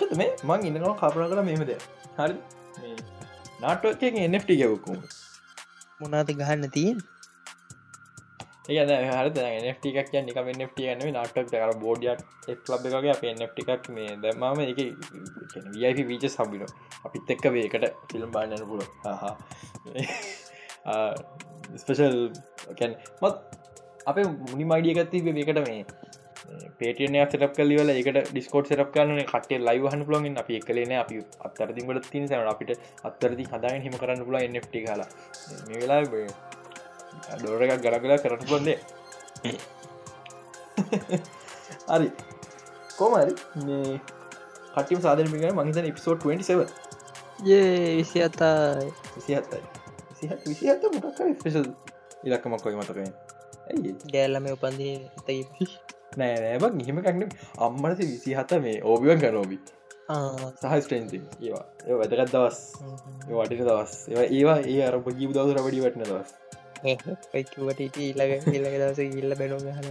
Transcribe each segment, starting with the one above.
ලක්ෂත මේ? මං ඉන්නකම කපන කළ මෙමද හරි නාටෝක එNFT ගැවකුම් මොනාති ගහන්න තියෙන් ඒන හර ට එකක් නික ට ගන්න නාටක් කර බෝඩියක් එක් ලබ් එකගේ අප ට එකක් මේ දැම්මම එක වයි වීච සම්බිල අපිත් එක්ක වේකට ෆිල්ම් බාන්නන පුල ස්පෙෂල් මත් අප මුනි මයිඩියගත්ති වේකට මේ පේටියන සටක් කලිවල එකට ඩිස්කෝට් සරක් කන්න කට ලයිවහන් පුලොගින් අපි එකලන අපි අත්තරතිකට තින් සන අපිට අත්තරදි හදාගෙන හිම කරන්න පුල ට කාලා මේ වෙලා ඩෝර එකක් ගරගලා කරන්න පොන්දේ හරි. කෝමරි මේ කටම සාධන මිග මහිතන එපිසෝඩ් 27 ඒ විසි අතා විසිහත්තයි විසිහත්ත මොටක් ස්පෙශල් ඉලක්කමක් කොයි මතකයි. ඇයි ගෑල්ලම උපන්දින ඇතයි නෑ නෑබ නිහම කන්න අම්මනස විසි හත මේ ඕබියන් කරනෝබි සහ ස්ට්‍රේන්ති ඒවා. ඒ වැදගත් දවස්. වටින දවස්. ඒවා ඒවා ඒ අර ජීව දවස රබඩි වටන දවස්. පයිකුවට ඉල්ලග ඉල්ලග දවස ඉල්ල බැනෝ ගහන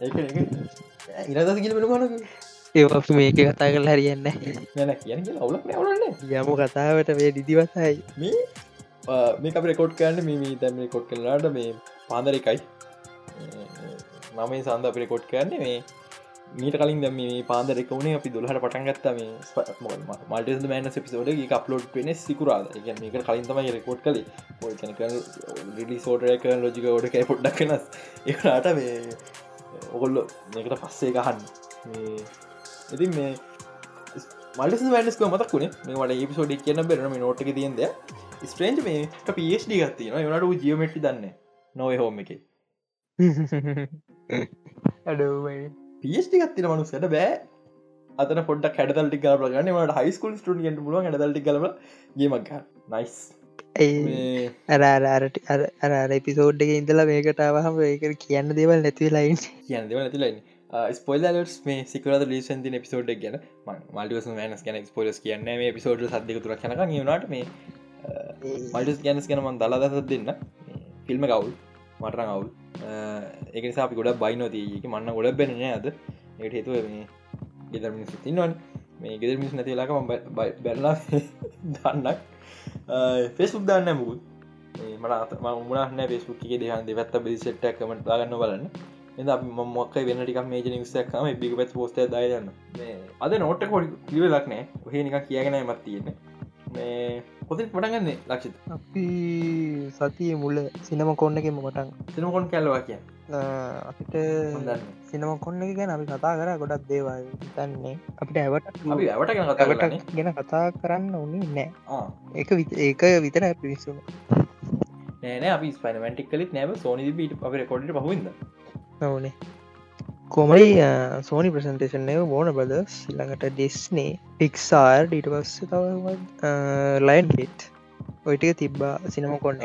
ඒ ඉරදස ගිල වෙන ගන ඒ මේක කතා කල් හරියන්න යන කියන අවුලක් නවලන්න යම කතාවට වේ දිදිවසයි මේ මේ අප රෙකෝඩ් කරන්න මේ තැම කොට් කලාට මේ පාදරකයි මම සන්ද අපි රෙකෝඩ් කරන්න මේ මීට කලින් දම මේ පාදරෙක වුණේ අපි දුලහට පටන් ගත්තා මේ මල්ට මෑන පිසෝඩ අප්ලෝඩ් වෙන සිකුරාද. එක මේක කලින් තමයි රෙකෝඩ් කලේ රිලි සෝටය කරන ලෝජික ෝඩ කයි පොඩ්ඩක් වෙනස්. ඒට මේ ඔගොල්ලො මේකට පස්සේ ගහන්න ඉතින් මේ මල්ට මෑනස්ක මතක්ුණේ මේ වඩ ඒපිසෝඩ් කියන්න බෙරම නෝට්ක තියන්ද ස්ට්‍රේන්ජ් මේ පස්ඩි ගත්තින යනට ජියමටි දන්න නොව හෝම එකේ. අඩවයි පිස්ටි ගත්තින මනුසයට බෑ. අතන පොඩ කැඩතල්ටි කල ගන්න. ට හයිස්කුල් ටට පුල ඩතල්ටි කලව ගේමක් නයිස් අරරට අර එපිසෝඩ් එක ඉඳලා මේකටාවහම ඒක කියන්න දේවල් නැතිවෙලයින් කියන්න දෙව නැතිලයින් ස්පොයිලස් මේ සිකර ලේසන්ති පිසෝඩ් ගැන මල්ටිවස මෑනස් ගැන ස්පොලස් කියන්න මේ පිසෝඩ් සදක තුර කනක නිවනට මේ මල්ටස් ගැනස් ගැනමන් දලා දසත් දෙන්න. ෆිල්ම කවුල් මටරං අවුල්. ඒක නිසා අපි ගොඩක් බයිනොතියක මන්න ගොඩ බැන ඇද එට හේතුව මේ ගෙදර මිනිස් තින්නවන් මේ ගෙදර මිස් නැතිලාක බැල්ලා දන්නක්. ෆෙස්බුක් දන්න මුකුත්. මට මුණන ෙස්බුක් දෙහන් දෙවත්ත බිසිට්ට කමට දාගන්න බලන්න. එද මොක් වෙන ටික මේ නිසක්ම බිග පත් පෝස්ට දායන්න අද නොට කොඩි කිවලක්නෑ ඔහේ නික කියගෙන මත් තියෙන්නේ. මේ පොති පටගන්නේ ලක්ෂිත? අපි සතිය මුල්ල සිනම කොන්න එකෙම කොටන් සිනකොන් කැල්ලවා කිය අපිට සිනම කොන්න එක ගැන අපි කතා කර ගොඩක් දේවල් තන්නේ අපිට ඇවට ඇවට ගැන කතා කරන්න. උනේ නෑ. ඒක ඒක විතර පිවිස්සුම නෑන අපි ස්පයිනමටික් කලෙත් නැව සෝනි බීට අප කොඩට පහුද නවනේ කොමයි සෝනි ප්‍රසන්ටේෂන් එව බෝන බදස් ළඟට ඩෙස්නේ පික්සාර් ඩීට පස්ස තව ලයින් ගේට් ඔයිටික තිබ්බා සිනම කොන්න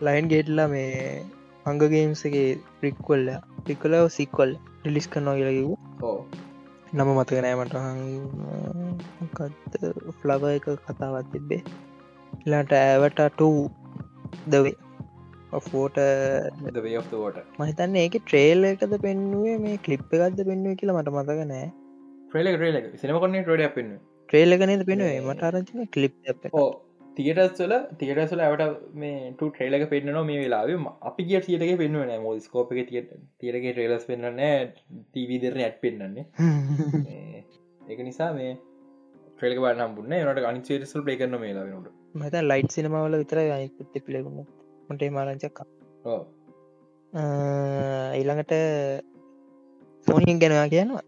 ලයින් ගේට්ලා මේ හංගගේම්සගේ ප්‍රික්වල්ල පික්කලව සික්වල් රිලිස් කරනවා කියලකිවූ නම මතක නෑමට ෆ්ලව එක කතාවත් තිබ්බේ. ලට ඇවටට දවේ ෆෝට මහිතන්න ඒක ට්‍රේල් එකද පෙන්නුවේ මේ කලිප් එකක්ද පෙන්නුව කියලා මට මතක නෑ ්‍රේල ්‍රේල සිනම කොන්නේ ටඩ පෙන්න්න ට්‍රේල කනද පෙනුවේ මට අරචන කලිප් තියටස්වල තියටසල ඇවට මේ ට්‍රේලක පෙන්න්නන මේ වෙලාවේ. අපි කිය තියටක පෙන්නුව නෑ මෝද ස්කෝප එක තියට තියරගේ ට්‍රේලස් පෙන්න්නෑ තීවිදරන ඇත් පෙන්න්නන්නේ ඒක නිසා මේ ට්‍රේලක බානම් බුන්න නට අනිචේටසල් පේ කරන මේ ලාවෙනට මත ලයිට් සිනමවල විතර අනිකුත්ත පිලකුණ මටේ මාරංචක්ක ඊළඟට සෝනියෙන් ගැනවා කියනවා.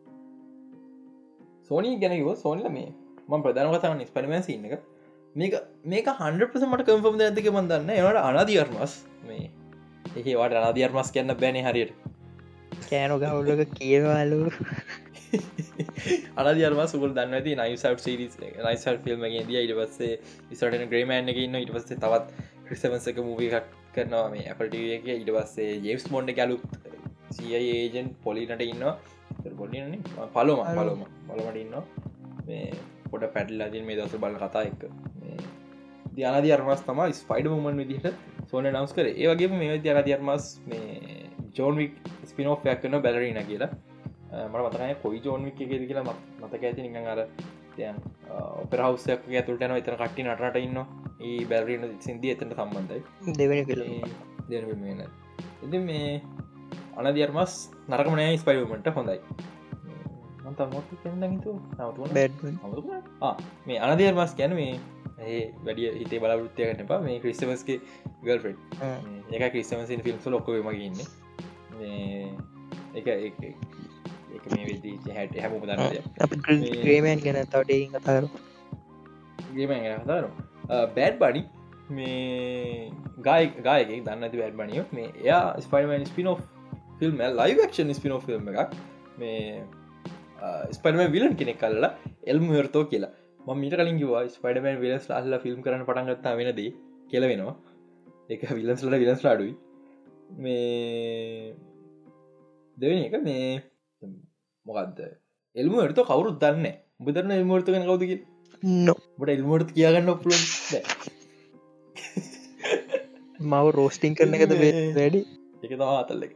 සෝනී ගැනව සෝනිල මේ ම ප්‍රධාන කතාව ස්පරිමන් සින්න එක. මේක මේක හන්ඩපස මට කම්ෆම් ඇතික මන්දන්න එනට අනාදියර්මස් මේ ඒකට අනාදියර්මස් කියන්න බැන හරියට. කෑනු ගවුල්ලක කියවාලු. අනදියර්ම සුල් දන්නති නයිසව් සිරිස් නයිසල් ෆිල්ම් ගේ දිය ඉට පස්සේ ඉස්ටන ග්‍රේමෑන් එක ඉන්න ඉට පස්සේ තවත් ක්‍රිස්ටමන්සක මූවී කට් කරනවා මේ ඇපල්ට එක. ඉට පස්සේ ජෙම්ස් මොන්ඩ ගැලුත් සියඒජන් පොලිනට ඉන්නවා. පොඩින පලොම පලොම බලමට ඉන්න මේ පොට පැටල්ලාතින් මේ දස බල කතා එක්ක ධ්‍යානද අර්මස් තම ස්පයිඩ මුමන් විදිහට සෝන නවස් කර. ඒවගේ මේ ධ්‍යානද අර්මස් මේ ජෝන්වික් ස්පිනෝෆයක් කන බැලරීන කියලා. මට මතනය කොයි ජෝන්වික් එකෙද කියලා මතක ඇති නිකං අර ඔපරහවසයක් ඇතුළට යන එතන කට්ටි නටට ඉන්න ඒ බැරන සිින්දී එතට සම්බන්ධයි. දෙවැනි ෆිල්ම් දෙන එති මේ අනදියර්මස් නරකමනෑ ස්පයිවමට හොඳයි. මේ අනදියර්මස් ගැන මේ ඒ වැඩිය හිතේ බලවෘත්තයකට එපා. මේ ක්‍රිස්ටමස්ගේ ගල්ෆෙට් එක ක්‍රිස්ටමසින් ෆිල්ම්ස ලොක්කවීමගන්න එක එක මේ වෙදී හැට හැම දන්නය අප ග්‍රේමයන් ගැන තවට කතාර ගේම හතාරු බෑඩ් බඩි මේ ගාය ගායක දන්න ඇති වැඩ බනිය මේ එයා ස්පයිමන් spinoff film live action spinoff film එකක්. මේ ස්පඩම විලන් කෙනෙක් කල්ලා එල්ම හර්තෝ කියලා. මිට කලින් ගවා ස්පඩමන් විලස් අල්ල ෆිල්ම් කරන පටන්ගත්තා වෙනදී කියල වෙනවා එක විලන්ස්ලට විලස් ලාඩුයි මේ දෙවනි එක මේ මොකක්ද එල්ම එර්ත කවුරුත් දන්න උබතරන එල්මර්තකන කවදක නො. බට එල්මට කියගන්න පුල මව රෝස්ටිං කරන එකද වැඩි එක. තවා අතල්ලෙක්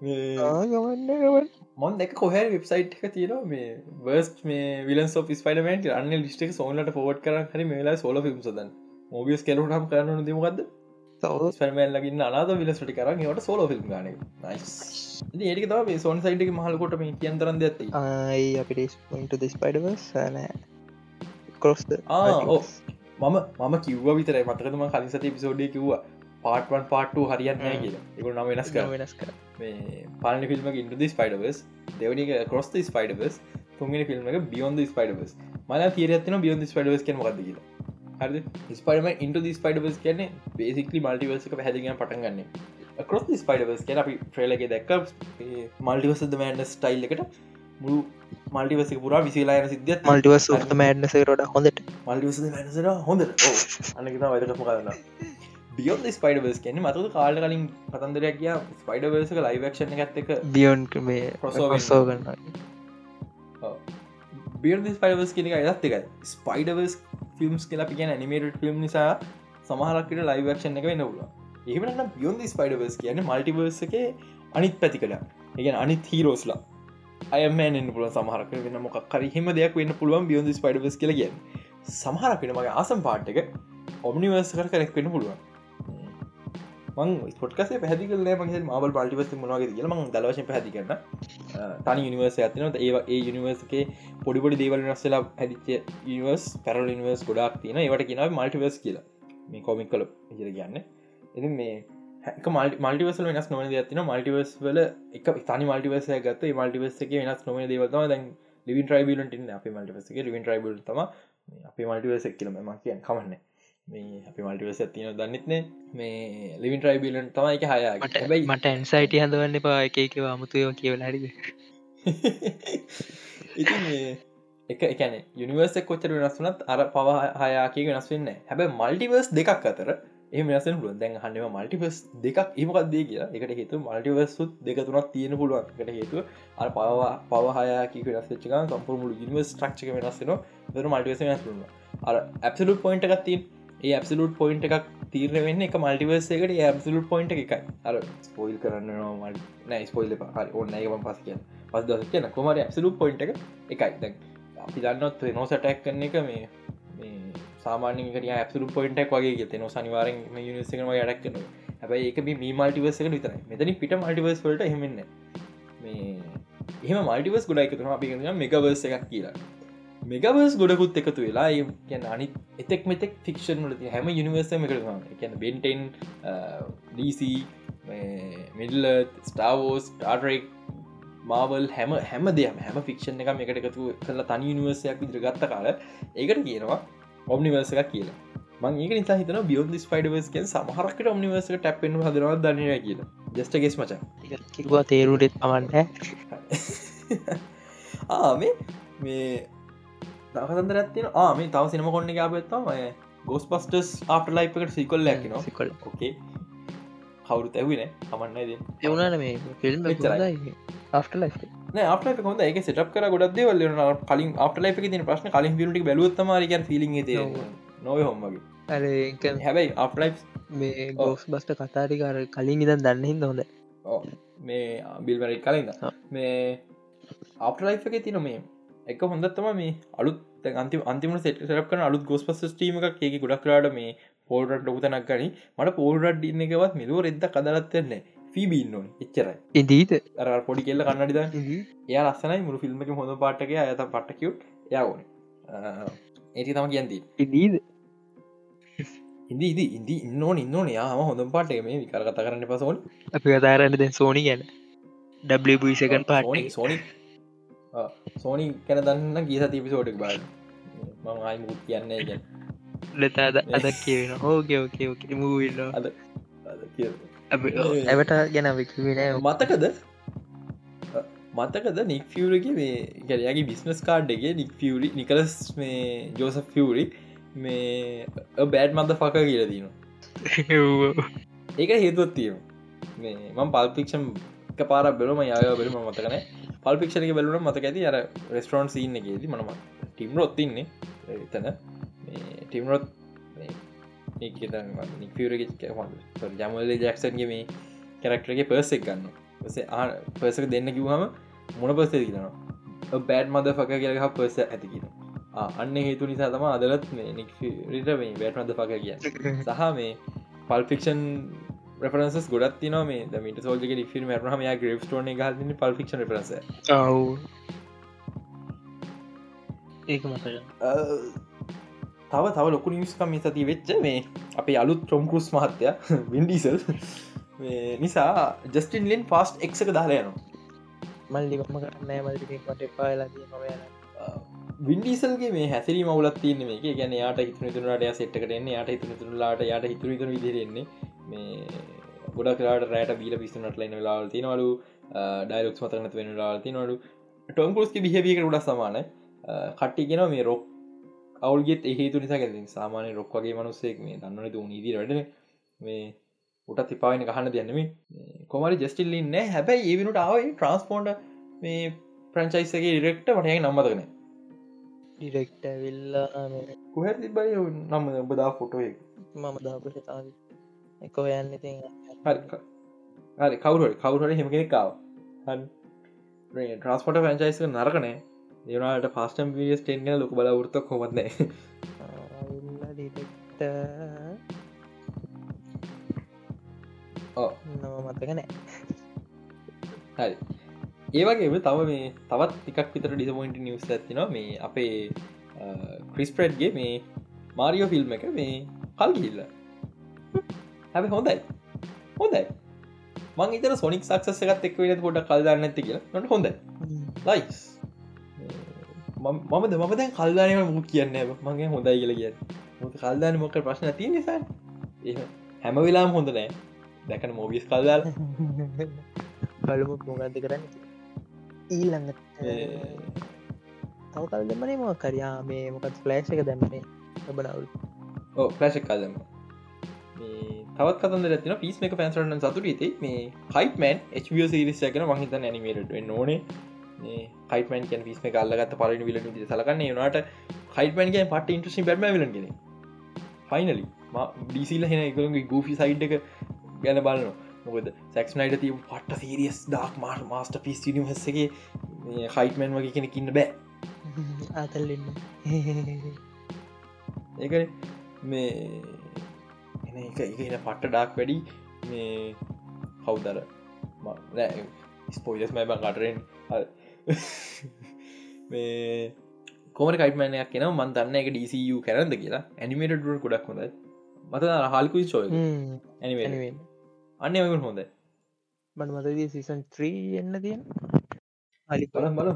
ගමන්න ගමන්. මොන් දෙක කොහැ වෙබ්සයිට් එක තියෙන මේ වර්ස් මේ විලන් සෝ ස්පයිඩමට අන්න ලිස්ටක් සෝනට ෆෝට් කර හරි මේලා සෝල ිම් සදන් මෝබියස් කෙලුටම් කරන දෙමකක්ද ලගන්න අනාද විලස්ට කරන්න ට සෝල ිල්ම් ගන. ඒක තම සෝන් සයිටක මහලකොට මේ කියන්තරන්ද ඇති අයි අපිට දෙස් පයිඩවස් නෑ. කොස්ද මම මම කිව්ව විතර මතකතම කලින් සති පිසෝඩ්ඩ කිව්වා පාටවන් පාට්ටු හරියන්න කියලා. එක නම වෙනස් කර. වෙනස් කර. මේ පාලන ෆිල්ම ඉන්ට ස්පයිඩවස් දෙවනි කොස්ත ස්පයිඩවස් තුන්ගෙන ෆිල්ම් බියොන්ද ස්පයිඩවස් මල තීරත්න බියොන්ද ස්පයිඩවස් කියන මකද කියලා හරි ස්පයිඩම ඉන්ට ස්පයිඩවස් කියන බේසිකලි මල්ටිවර්සක පැදිග පටන්ගන්න කොස් ස්පයිඩවස් කියන අපි ට්‍රේලගේ දැක්ක මල්ටිවසද මෑන්ඩ ස්ටයිල් එකට මුළු මල්ටිවස පුරා විසිලායන සිද්ධියත් මල්ටිවස් ත මෑඩ්නස රොඩ හොඳට. මල්ටිවස මැනසර හොඳ අනක වැදකම කරන්න. බියොන් ස්පයිඩවස් කියන මතු කාල කලින් කතන්දරයක් කිය ස්පයිඩවර්සක ලයිවක්ෂණ ඇත්ත එක බියොන් මේ Crossover සෝ ගන්න බියන් ස්පයිඩවස් කෙනෙක අයත් එක ස්පයිඩවස් ෆිල්ම්ස් කියලා අපි කියන නිමේට ෆිල්ම් නිසා සමහරක්කට ලයිවක්ෂණ එක වෙන්න පුල ඒමට බියොන් ස්පයිඩවස් කියන මල්ටිවර්ස එක අනිත් පැති කළ එකන අනිත් හීරෝස්ලා අයමෑනෙන් පුල සමහරක වෙන මොක් කරහිම දෙයක් වෙන්න පුළුවන් බියොන් ස්පයිඩවස් කියල කිය සමහරකට මගේ ආසම් පාට් එක ඔම්නිවර්ස කර කරෙක් වෙන්න පුළුවන්. මං පොට්කසේ පැදිකල මගේ මබල් පල්ටිවස් මනවාගේ කියල මං දලවශය පැදි කරන්න තනි යනිවර්ස ඇතිනට ඒවා ඒ යනිවර්සගේ පොඩිපොඩි දේවල් නස්සලා හැදිච්ච ඉනිවර්ස් පැරල් ඉනිවර්ස් ගොඩක් තින ඒවට කියෙනව මල්ටිවර්ස් කියලා. මේ කොමික් කල ඉර කියන්න. එති මේ හැක මල්ටිවස් වෙනස් නොන ඇතින මල්ටිවර්ස් වල එක තනි මල්ටිවර්ස ගත්ත මල්ටිවර්ස එක වෙනස් නොම දේවතම දැන් ලිවින් ට්‍රයිබලට අප මල්ටිවස එක ලිවින් ට්‍රයිබල් තම අපේ මල්ටිවර්ස කියලම ම කියන්න. කමන්න. මේ අපි මල්ටිවස ඇතින දන්නෙත්නේ මේ ලිවින් ට්‍රයිබිලන් තමයි එක හයා මට මට ඇන්සයිට හඳවන්න පා එකකව අමුතුයෝ කියවල හරිද? එක එකන යනිවර්ස කොච්චර වෙනස් වනත් අර පව හයාකය වෙනස් වෙන්න හැබැ මල්ටිවර්ස් දෙකක් අතර වෙනසෙන් පුළුවන්. දැන් හන්නම මල්ටිවස් දෙකක් ඒමකක්දේ කියලා. එකට හේතු මල්ටිවර්සුත් දෙක තුනක් තියෙන පුළුවන්. එකට හේතු අ පවා පවහයාකි වෙනස්චක සම්පුරමුළු ඉනිවස් ට්‍රක්ෂක වෙනස්සෙන දර මල්ටිවස වෙනස්රුන්න අර ඇප්සලුට් පොයින්ට එකක් තින් ඒ ඇප්සලුට් පොයින්ට එකක් තීරණ වෙන්න එක මල්ටිවර්ස එකට ඇප්සලුට් පොයින්ට එකයි. අර ස්පොයිල් කරන්න නෑ ස්පොයිල් හරි ඔන්න එක පස් කිය පස් දස කියන කොමර ඇප්සලුට් පොයින්ට එක එකයි. දැන් අපි දන්නත් නොසටැක් කරන එක මේ සාමානකට ඇපසු පොයින්ටක් වගේ ගෙත නො සනිවාරෙන් යනිසකම යඩක් කන හැබයි ඒක මේ මල්ටිවර්සක විතර මෙතනි පිට මල්ටිවර්ස් වලට හෙමන්න මේ එහම මල්ටිවස් ගොඩක් තුන අපි මෙගවර්ස එකක් කියලා. මෙගවර්ස් ගොඩකුත් එකතු වෙලා කියන්න අනි එතෙක් මෙතෙක් ෆික්ෂන් ලති හැම යනිවර්සම කරන කියන්න බෙන්ටෙන් DC මිඩල ස්ටාවෝස් ටාටරෙක් මාවල් හැම හැම දෙයම හැම ෆික්ෂන් එක එකට එකතු කලා තනි නිවර්සයක් විදිර ගත්ත කාල ඒකට කියනවා ඔම්නිවර්ස එකක් කියලා. මං ඒක නිසා හිතන බියෝන් ස්පයිඩවස්කෙන් සමහරකට ඔම්නිවර්සක ටැපෙන් හදරවා දන්නය කියලා. ජස්ට ගෙස් මච. කිවා තේරුටෙත් පමන්න ආමේ මේ දහසන්දර ඇත්තින ආමේ තව සිනම කොන්න ගාපත්තම ගෝස් පස්ටස් ආට ලයිපකට සිකොල්ල ඇකින සිකොල් කවුරු තැවින හමන්නද එවුණන මේ ෆිල්ම්. ආට ලයි අප හොඳ එක. සිටක් කර ගොඩක් දෙවල් කලින් අප ලයික තින ප්‍රශ්න කලින් පිලටි බලුත්තමරික ෆිලි නොව හොමගේ හැබැයි අප ලයි් මේ ගෝස් බස්ට කතාරිකාර කලින් ඉදන් දන්න හිද හොඳ මේ බිල්වරි කලින්ද. මේ අප්ලයි් එක තින මේ එක හොඳත්තම මේ අලුත් අන්ති අන්තිම සෙට සරක් කන අලුත් ගොස් පස ටීම එකක් ඒක ගොඩක් කරාට මේ පෝල්රට ලොකුතනක් ගනි. මට පෝල්රඩ් ඉන්න එකවත් මිලුව එද කදලත්වෙන්නේ ෆීබීන්න ඕන. එච්චරයි. ඉදීත අර පොඩි කෙල්ල කන්නඩිද එයා ලස්සනයි මුළු ෆිල්ම් එක. හොඳ පාටක ඇත පට්ටකියුට් යාවන ඒති තම කියන්දී ඉදීද ඉදි ඉදි ඉන්නෝන ඉන්නන යාම හොඳ පාටක මේ විකර කතා කරන්න පසෝන් අපි කතාරන්න දැන් සෝනි ගැන. ඩබිසකන් පාට සෝනි සෝනි කැන දන්න ගිය තිපිසෝටක් බාල මං ආයි මුත් කියන්නේ ගැන ලතාද අද කියවෙන ඕකේ ඕකේ ඕකේ. මූල්ල අද ඇවට ගැන විකිවෙන මතකද? මතකද නික් ෆියරගේ මේ ගැරයාගේ බිස්නස් කාඩ්ඩගේ නික් ෆියරි නිකලස් මේ ජෝස ෆියරි මේ බෑඩ් මන්ද පක කියල දීන ඒක හේතුවත් තියම මේ මං පල්පික්ෂම් එක පාර බෙලම යාය බෙලම මතකන පල්පික්ෂණක බැලුන මතක ඇති අර රෙස්ටරෝන් සින්න එකේද මනම ටිම් රොත්තින්නේ එතන. ටිම්රොත් ජමල ජක්සන්ගේ මේ කැරක්ටරගේ පර්සෙක් ගන්න පර්සක දෙන්න කිවහම මොන පස්සේ කියනවා. බෑඩ් මද පක කියලහ පර්ස ඇතිකින අන්න හේතු නිසා තම අදලත් මේ නික්රිට මේ බෑට් මද පක කිය සහ මේ පල්ෆික්ෂන් රෆරන්ස් ගොඩත් තින මේ. දමට සෝල්ජක ිල් මරහම යා ග්‍රප් ටෝන ගල්න පල්ෆික්ෂන් රස ඒක මතක තව තව ලොකු නිස්කම් සති වෙච්ච මේ අපේ අලුත් ට්‍රොම්කරුස් මහත්තය වින්ඩීසල් නිසා ජස්ටින් ලින් පස්ට් එක්ක දාලයනවා මල්ලිකම කරන්න මල්ලිකට පාලා නොවයන වින්ඩීසල්ගේ මේ හැසිරි මවලත් තියන මේ ගැන යාට හිතුන තුනට සෙට්කටන්නේ යට හිතුන තුරලාට යට හිතුර තුන විදිරෙන්නේ මේ ගොඩ කරට රෑට බීල පිස්තුනට ලයින ලාල් තිනවලු ඩයිලොක්ස් මතරනත් වෙන ලාල් තිනවලු ටොම්කරුස්ගේ බිහවියක උඩ සමාන. කට්ටිගෙන මේ රොක් අවුල්ගෙත් ඒහේතු නිසා ගැතින් සාමානය රොක් වගේ මනුස්සෙක් මේ දන්නන තු නීදී වැඩන. මේ උටත් තිපාවන ගහන්න දෙන්නම කොමරි ජස්ටිල්ලින්න හැබැයි ඒවිනුට ආවයි ට්‍රන්ස්පෝන්ඩ මේ ප්‍රංචයිසගේ ඩිරෙක්ට වටය නම්මතකන ඩිරෙක්ට විල්ලා කොහ තිබයි නම? ඔබදා ෆොටෝ මම දාපු තාව එක යන්න ඉති හරි කවුර කවුරට හෙමකෙනෙක්කාව ට්‍රන්ස්පොට පැංචයිස නරකනෑ. ඒනට පස්ටම් විියස් ටෙන් ගැන ලොක බල ෘත කොමත්න නම මතකනෑ හරි ඒවගේම තව මේ තවත් එකක් විතර ඩිසමොයින්ට නිවස් ඇතින මේ අපේ ක්‍රිස්ප්‍රඩ්ගේ මේ මාරියෝ ෆිල්ම් එක මේ කල් ගිල්ල හැබ හොඳයි. හොඳයි. මං ඉතර සොනික් සක්සස එකත් එක් වෙන පොට කල්දාන්න ඇති කියලා. නොට හොඳ ලයිස් මමද මම දැන් කල්දානය මු කියන්න මගේ හොඳයි කියල කිය කල්දාන මොක ප්‍රශ්න තිය නිසා. හැම වෙලාම් හොඳ නෑ. දැකන මෝබිස් කල්දාල බලමු මොගන්ත කරන්න ඊල්ළඟ තව කල් දෙමනේ ම කරයා මේ මොකත් ෆලෑශ් එක දැම්මේ ඔබනවුල් ඕ ප්‍රශක් කල්දම තවත් කතන්ද ඇතින පිස් එක පැන්සරන්න සතුර ති මේ හයිටමන් HB සිරිස් එකන මහිත ඇනිමේට ඕනේ. හයිටමන් කන් පිස්ම කල්ලගත් පලන විල සලකන්න. නට හයිටමන්ගේ පට ඉන්ට්‍රසි බැම විලගෙන ෆයිනලි ඩීසිල් හෙන එකගේ ගූෆි සයිඩ් එක ගැන බලන්න මොකද සැක්නයිට තිය පට සීරියස් ඩක් මාට මස්ට පිස් නිවසගේ හයිටමන් වගේ කෙනෙකින්න බෑ. ආතල්ලන්න ඒක මේ එන එක එකන පට්ට ඩක් වැඩි. මේ කවුදර ස්පෝයිලස් මැබන් කටරෙන් මේ කොමට කයිටමනයක් කියෙන මන් දන්න එක ඩCU කරද කියලා. ඇනිමේට ඩුව ගොඩක් හොඳ මත හල්කුයි චෝය ඇනිමේ අන්න එමකුන් හොඳ මට මතදී සිසන් 3 එන්න තියෙන? අලි බලම් බල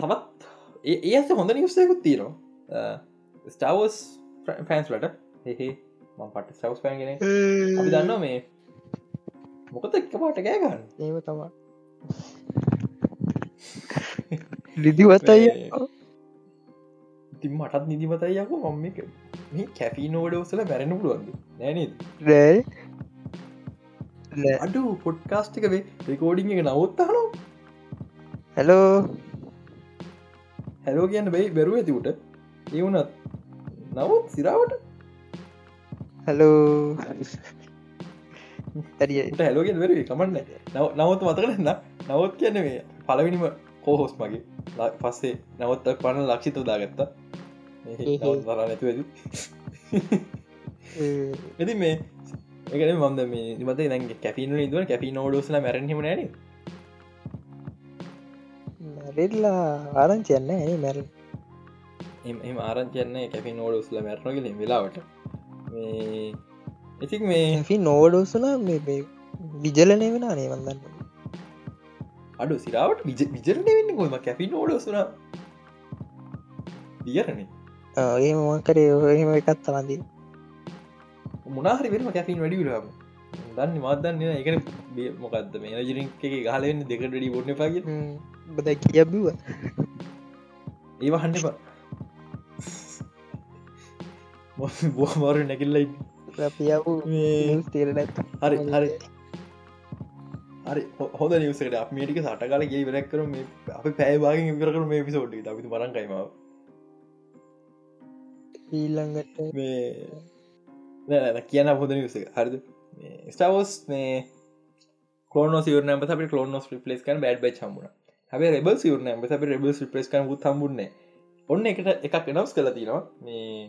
තවත්? ඒ ඇස හොඳ නිවස්සයකුත් තියෙනවා. ස්ටාවස් ෆෑන්ස්ලට හෙහේ ම පට ස්ටවස් පෑන්ගෙන අපි දන්න මේ මොකද එක්ක පාට ගෑගන්න ඒම තමා ලිදිවත්තයි තින් මටත් නිදිමතයියකු මම එක මේ කැපී නෝඩ ඔසල බැරෙන පුළුවන්ද? නෑනද රෑ අඩු පොඩ්කාස්ටික වේ රෙකෝඩිං එක නවත්තහනෝ හැලෝ හැලෝ කියන්න බයි බැරුව ඇතිවට ඒ වුනත් නවත් සිරාවට. හැලෝ ඇරිය හැලෝගෙන් වැරේ කමන්න. නව නවත් මතකරන්න නවත් කියන්න මේ පලවිනිම කෝහොස් මගේ. පස්සේ නවත් පණ ලක්ෂිත උදාගත්තා. දර නැතුවද ඇති. මේ එකන මන්ද මේ මත ද කැපින දුව කැපි නෝඩෝසල මැරහීම නැන. මැරෙල්ලා ආරංචයන්න ඇ මැර එම ආරංචයන්නේ කැපි නෝඩෝස්ල මැරණගල වෙලාවට. ඉතික් මේ නෝඩෝසල මේ විජලනය වෙන අනේ වදන්න අඩු සිරාවට විජ විජරන වෙන්න කොම කැපි නෝඩෝසුන දියරණ ඒ මොකරේ ඔහම එකත් තමන්දී මොනාහරි වෙන කැපින් වැඩිවිලාම දන්න මදන්න එකන මොකක්ද මේ ජරින් එක ගහලන්න දෙකට ඩි බොන්න පාග බද කියබ්බව ඒව හන්ඩපා බෝමාරු නැකිල්ලයි පියාපු තේර නැත් හරි හරි හරි හොද නිවසකට අප මේටික සටකාල ගේ වෙරක් කර මේ අප පැෑවාගෙන් විරකර මේ පිසෝඩ් අපි මරන්කයිමාව ඊල්ළඟට මේ නෑ කියන හොද නිවස හරිද? ස්ටාවෝස් මේ කලෝන සිවරන අපි කලෝන රිපලස් කන බඩ් බච් හමුණ හැබ රෙබල් සිවරන අපි රෙබල් රිපලස් කන ුත් හම්බුන්නේ ඔන්න එකට එකක් එනවස් කළ තිනවා මේ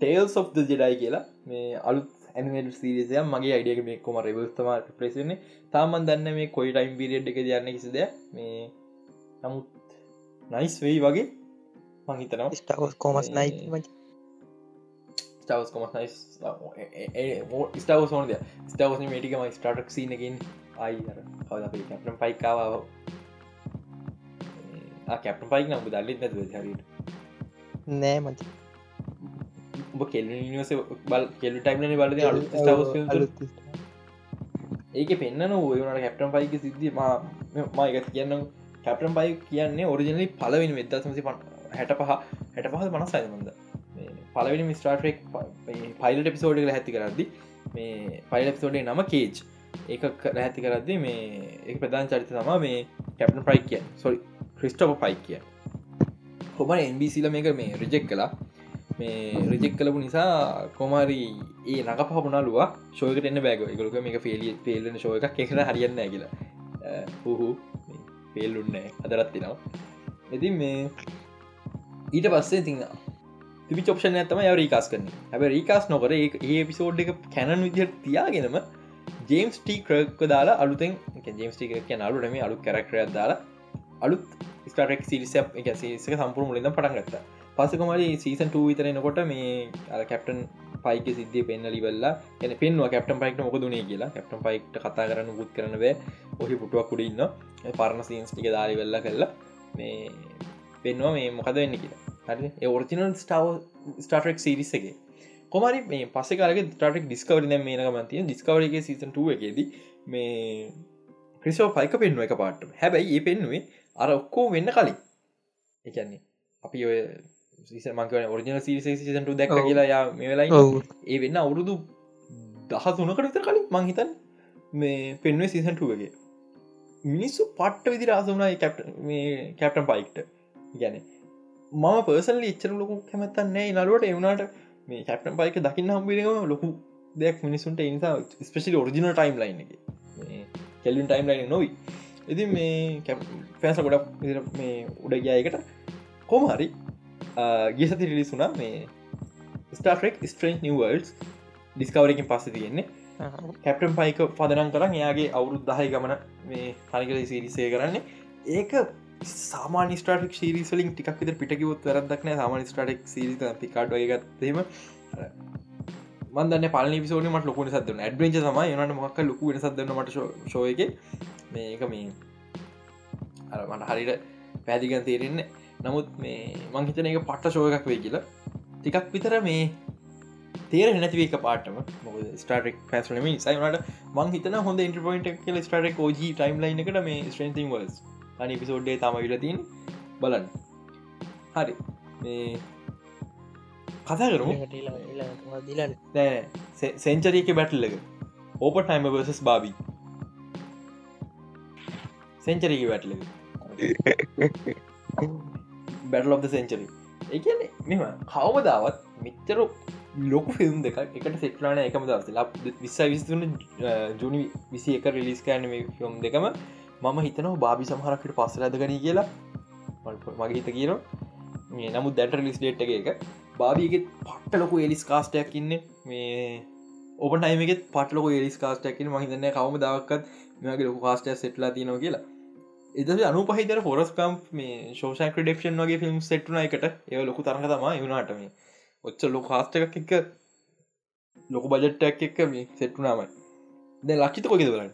ටේල්ස් of ජෙඩයි කියලා. මේ අලුත් ඇනිමට සිරිසය මගේ අයිඩියක මේ කොම රෙබස්තම ප්‍රේසන්නේ තාමන් දන්න මේ කොයි ටයිම් පිරිඩ් එක දයන්න කිසිද මේ නමුත් නයිස් වෙයි වගේ මහිතනවා ස්ටාවස් කොමස් නයි ස්ටවස් කොමස් නයිස් ස්ටව සෝනද ස්ටවස් මේටිකම ස්ටාටක් සිනකින් අයි කවද කැප්ටම් පයිකාව කැප්ට පයික් නම් දල්ලිත් නැතුව හරිට නෑ මච උඹ කෙල් නිවස බල් කෙල්ලු ටයිම්න බලද අලු ස්ටවස් ඒක පෙන්න්න ඔයනට කැප්ටම් පයික සිද්ධිය මයක කියන්න කැප්ටම් පයි කියන්නේ ඔරිජනලි පලවෙනි වෙදසමසි හැට පහ හැට පහ මනස් අයමද පලවෙනි මිස්ටාටෙක් පයිලට පිසෝඩ්ල හැති කරදදි මේ පයිල පිසෝඩේ නම කේජ් ඒක රැහැති කරදදි මේ එක ප්‍රධාන චරිත තම මේ කැප්ටන් පයික් කිය සොරි ක්‍රිස්ටෝප පයික් කිය හොම එම්බිසිල මේක මේ රිජෙක් කලා මේ රිජෙක් කලපු නිසා කොමාරි ඒ නක පහපුනාලුව ශෝයකට එන්න බෑග එකලක මේක ෆෙලිය පේලන ශෝය එකක්. එකන හරියන්න කියලා. හුහු. පේල්ලුන්නෑ අදරත්තිනවා ඇති මේ ඊට පස්සේ තින්න තිබි චප්ෂන ඇතම යව රීකාස් කරන හැබ රීකාස් නොකර ඒ පිසෝඩ් එක කැනන් විදිහට තියාගෙනම ජේම්ස් ටී ක්‍රක දාලා අලුතෙන් ජේම්ස් ටික කියන අලුටම අලු කරක්රයක් දාලා අලුත් ස්ටරක් සිරිස එක සිරිසක සම්පුර මුලින්ද පටන් ගත්තා. පසකමරි සීසන් විතරෙනකොට මේ කැප්ටන් පයික සිද්ධිය පෙන්න්නලි වෙල්ලා එන පෙන්වා කැප්ටන් පයික්ට මොක දුනේ කියලා. කැප්ටන් පයික්ට කතා කරන්න ගුත් කරනවේ ඔහි පුටුවක් කුඩ ඉන්න පරණ සීන්ස් ටික දාරි වෙල්ල කරලා මේ පෙන්වා මේ මොකද වෙන්න කියලා. හරි ඔරිිනල් ස්ටාව ස්ටාටෙක් සිරිස්සගේ කොමරි මේ පස්සකාරගේ ටටෙක් ඩිස්කවරි දැ මේන මන්තිය ඩිස්කවරගේ සීසන් එකේද මේ ක්‍රිසෝ පයික පෙන්ුව එක පාට හැබැයි ඒ පෙන්නුවේ අර ඔක්කෝ වෙන්න කලින්. එකන්නේ අපි ඔය මක ඔරිජන සිරිසට දැක් කියලා යා මේ වෙලා ඒ වෙන්න අවුරුදු දහ තුනකට විතර කලින් මංහිතන් මේ පෙන්ුවේ සීසන්ටුවගේ මිනිස්සු පට්ට විදි රාසුනායි කැප් මේ කැප්ටන් පයික්ට ගැන මම පර්සල් එච්චර ලොකු කැමත්තන්නේ නලුවට එවුණට මේ කැප්ටන් පයික දකින්න හම්බිරම ලොකු දෙයක් මිනිසුන්ට නිසා ස්පෙශලි ඔරිජිනල් ටයිම් ලයින් එක කෙලින් ටයිම් ලයින් නොවී. ඉති මේ පැස ගොඩක් මේ උඩ ගයායකට කොමහරි ගියසති රිලිසුනා මේ ස්ටාටෙක් ස්ට්‍රේන්් නිවර්ල්ස් ඩිස්කවරකින් පස්ස තියෙන්නේ. කැප්ටන් පයික පදනම් කරන්න එයාගේ අවුරුද් දහය ගමන මේ තනිකල සිරිසේ කරන්නේ. ඒක සාමාන ස්ටාටික් ශීරිසලින් ටික් විතර පිටකිවොත් වැරදක්න සාමාන ස්ටාටෙක් සිරිත පිකාඩ් ගත්තේම මන්දන්න පල පිසෝන මට ලොකුණ සදන ඇඩවෙන්ච සම යනට මොක් ලොකු වෙන සදන්න මට ශෝයක මේක මේ අර මට හරිට පැදිගන් තේරෙන්නේ නමුත් මේ මංහිතන එක පට්ට ශෝය එකක් වේ කියලා. ටිකක් විතර මේ තේර නැතිව එක පාටම. ස්ටාටක් පැස්ලම සයිනට මං හිතන හොඳ ඉන්ටපොයින්ට කියල ස්ටාටක් ෝජ ටයිම් ලයින් එකට මේ ස්ට්‍රන්තිං වල්ස් අනි පිසෝඩ්ඩේ තම විලතින් බලන්න. හරි. මේ කතා කරමු. සෙන්චරීක බැටල්ලක ඕප ටයිම වර්සස් බාබී සෙන්චරීක වැටලක බැටල් of සෙන්චරි ඒන මෙම කවමදාවත් මිච්චර ලොකු ෆිල්ම් දෙක එකට සෙට්ලාන එකම දවස. ල විස්සා විස්තුන ජුනි විසි එක රිලිස් කෑනම ෆිල්ම් දෙකම මම හිතනවා බාබි සමහරකට පස්සල ඇදගන කියලා. මට මගේ හිත කියන මේ නමුත් දැට ලිස් ඩේට් එක එක. බාබියගෙත් පට්ට ලොකු එලිස් කාස්ටයක් ඉන්න. මේ ඔපන් ටයිමගෙත් පටලොක එලිස් කාස්ටයක්කින මහිතන්න කවම දවක්කත් මේගේ ලොකු කාස්ටය සෙට්ලා තිනෝ කියලා. එද අනු පහිතර ෆොරස්කම් මේ ශෝෂය ක්‍රඩක්ෂන් වගේ ෆිල්ම් සෙට්න එකට. ඒ ලොකු තරහ තම වුණටම ඔච්ච ලොක කාස්ටක් එක ලොකු බජට්ටක් එක්ක මේ සෙට්ටුනාමයි දැ ලක්ෂිත කොකෙද බලන්න?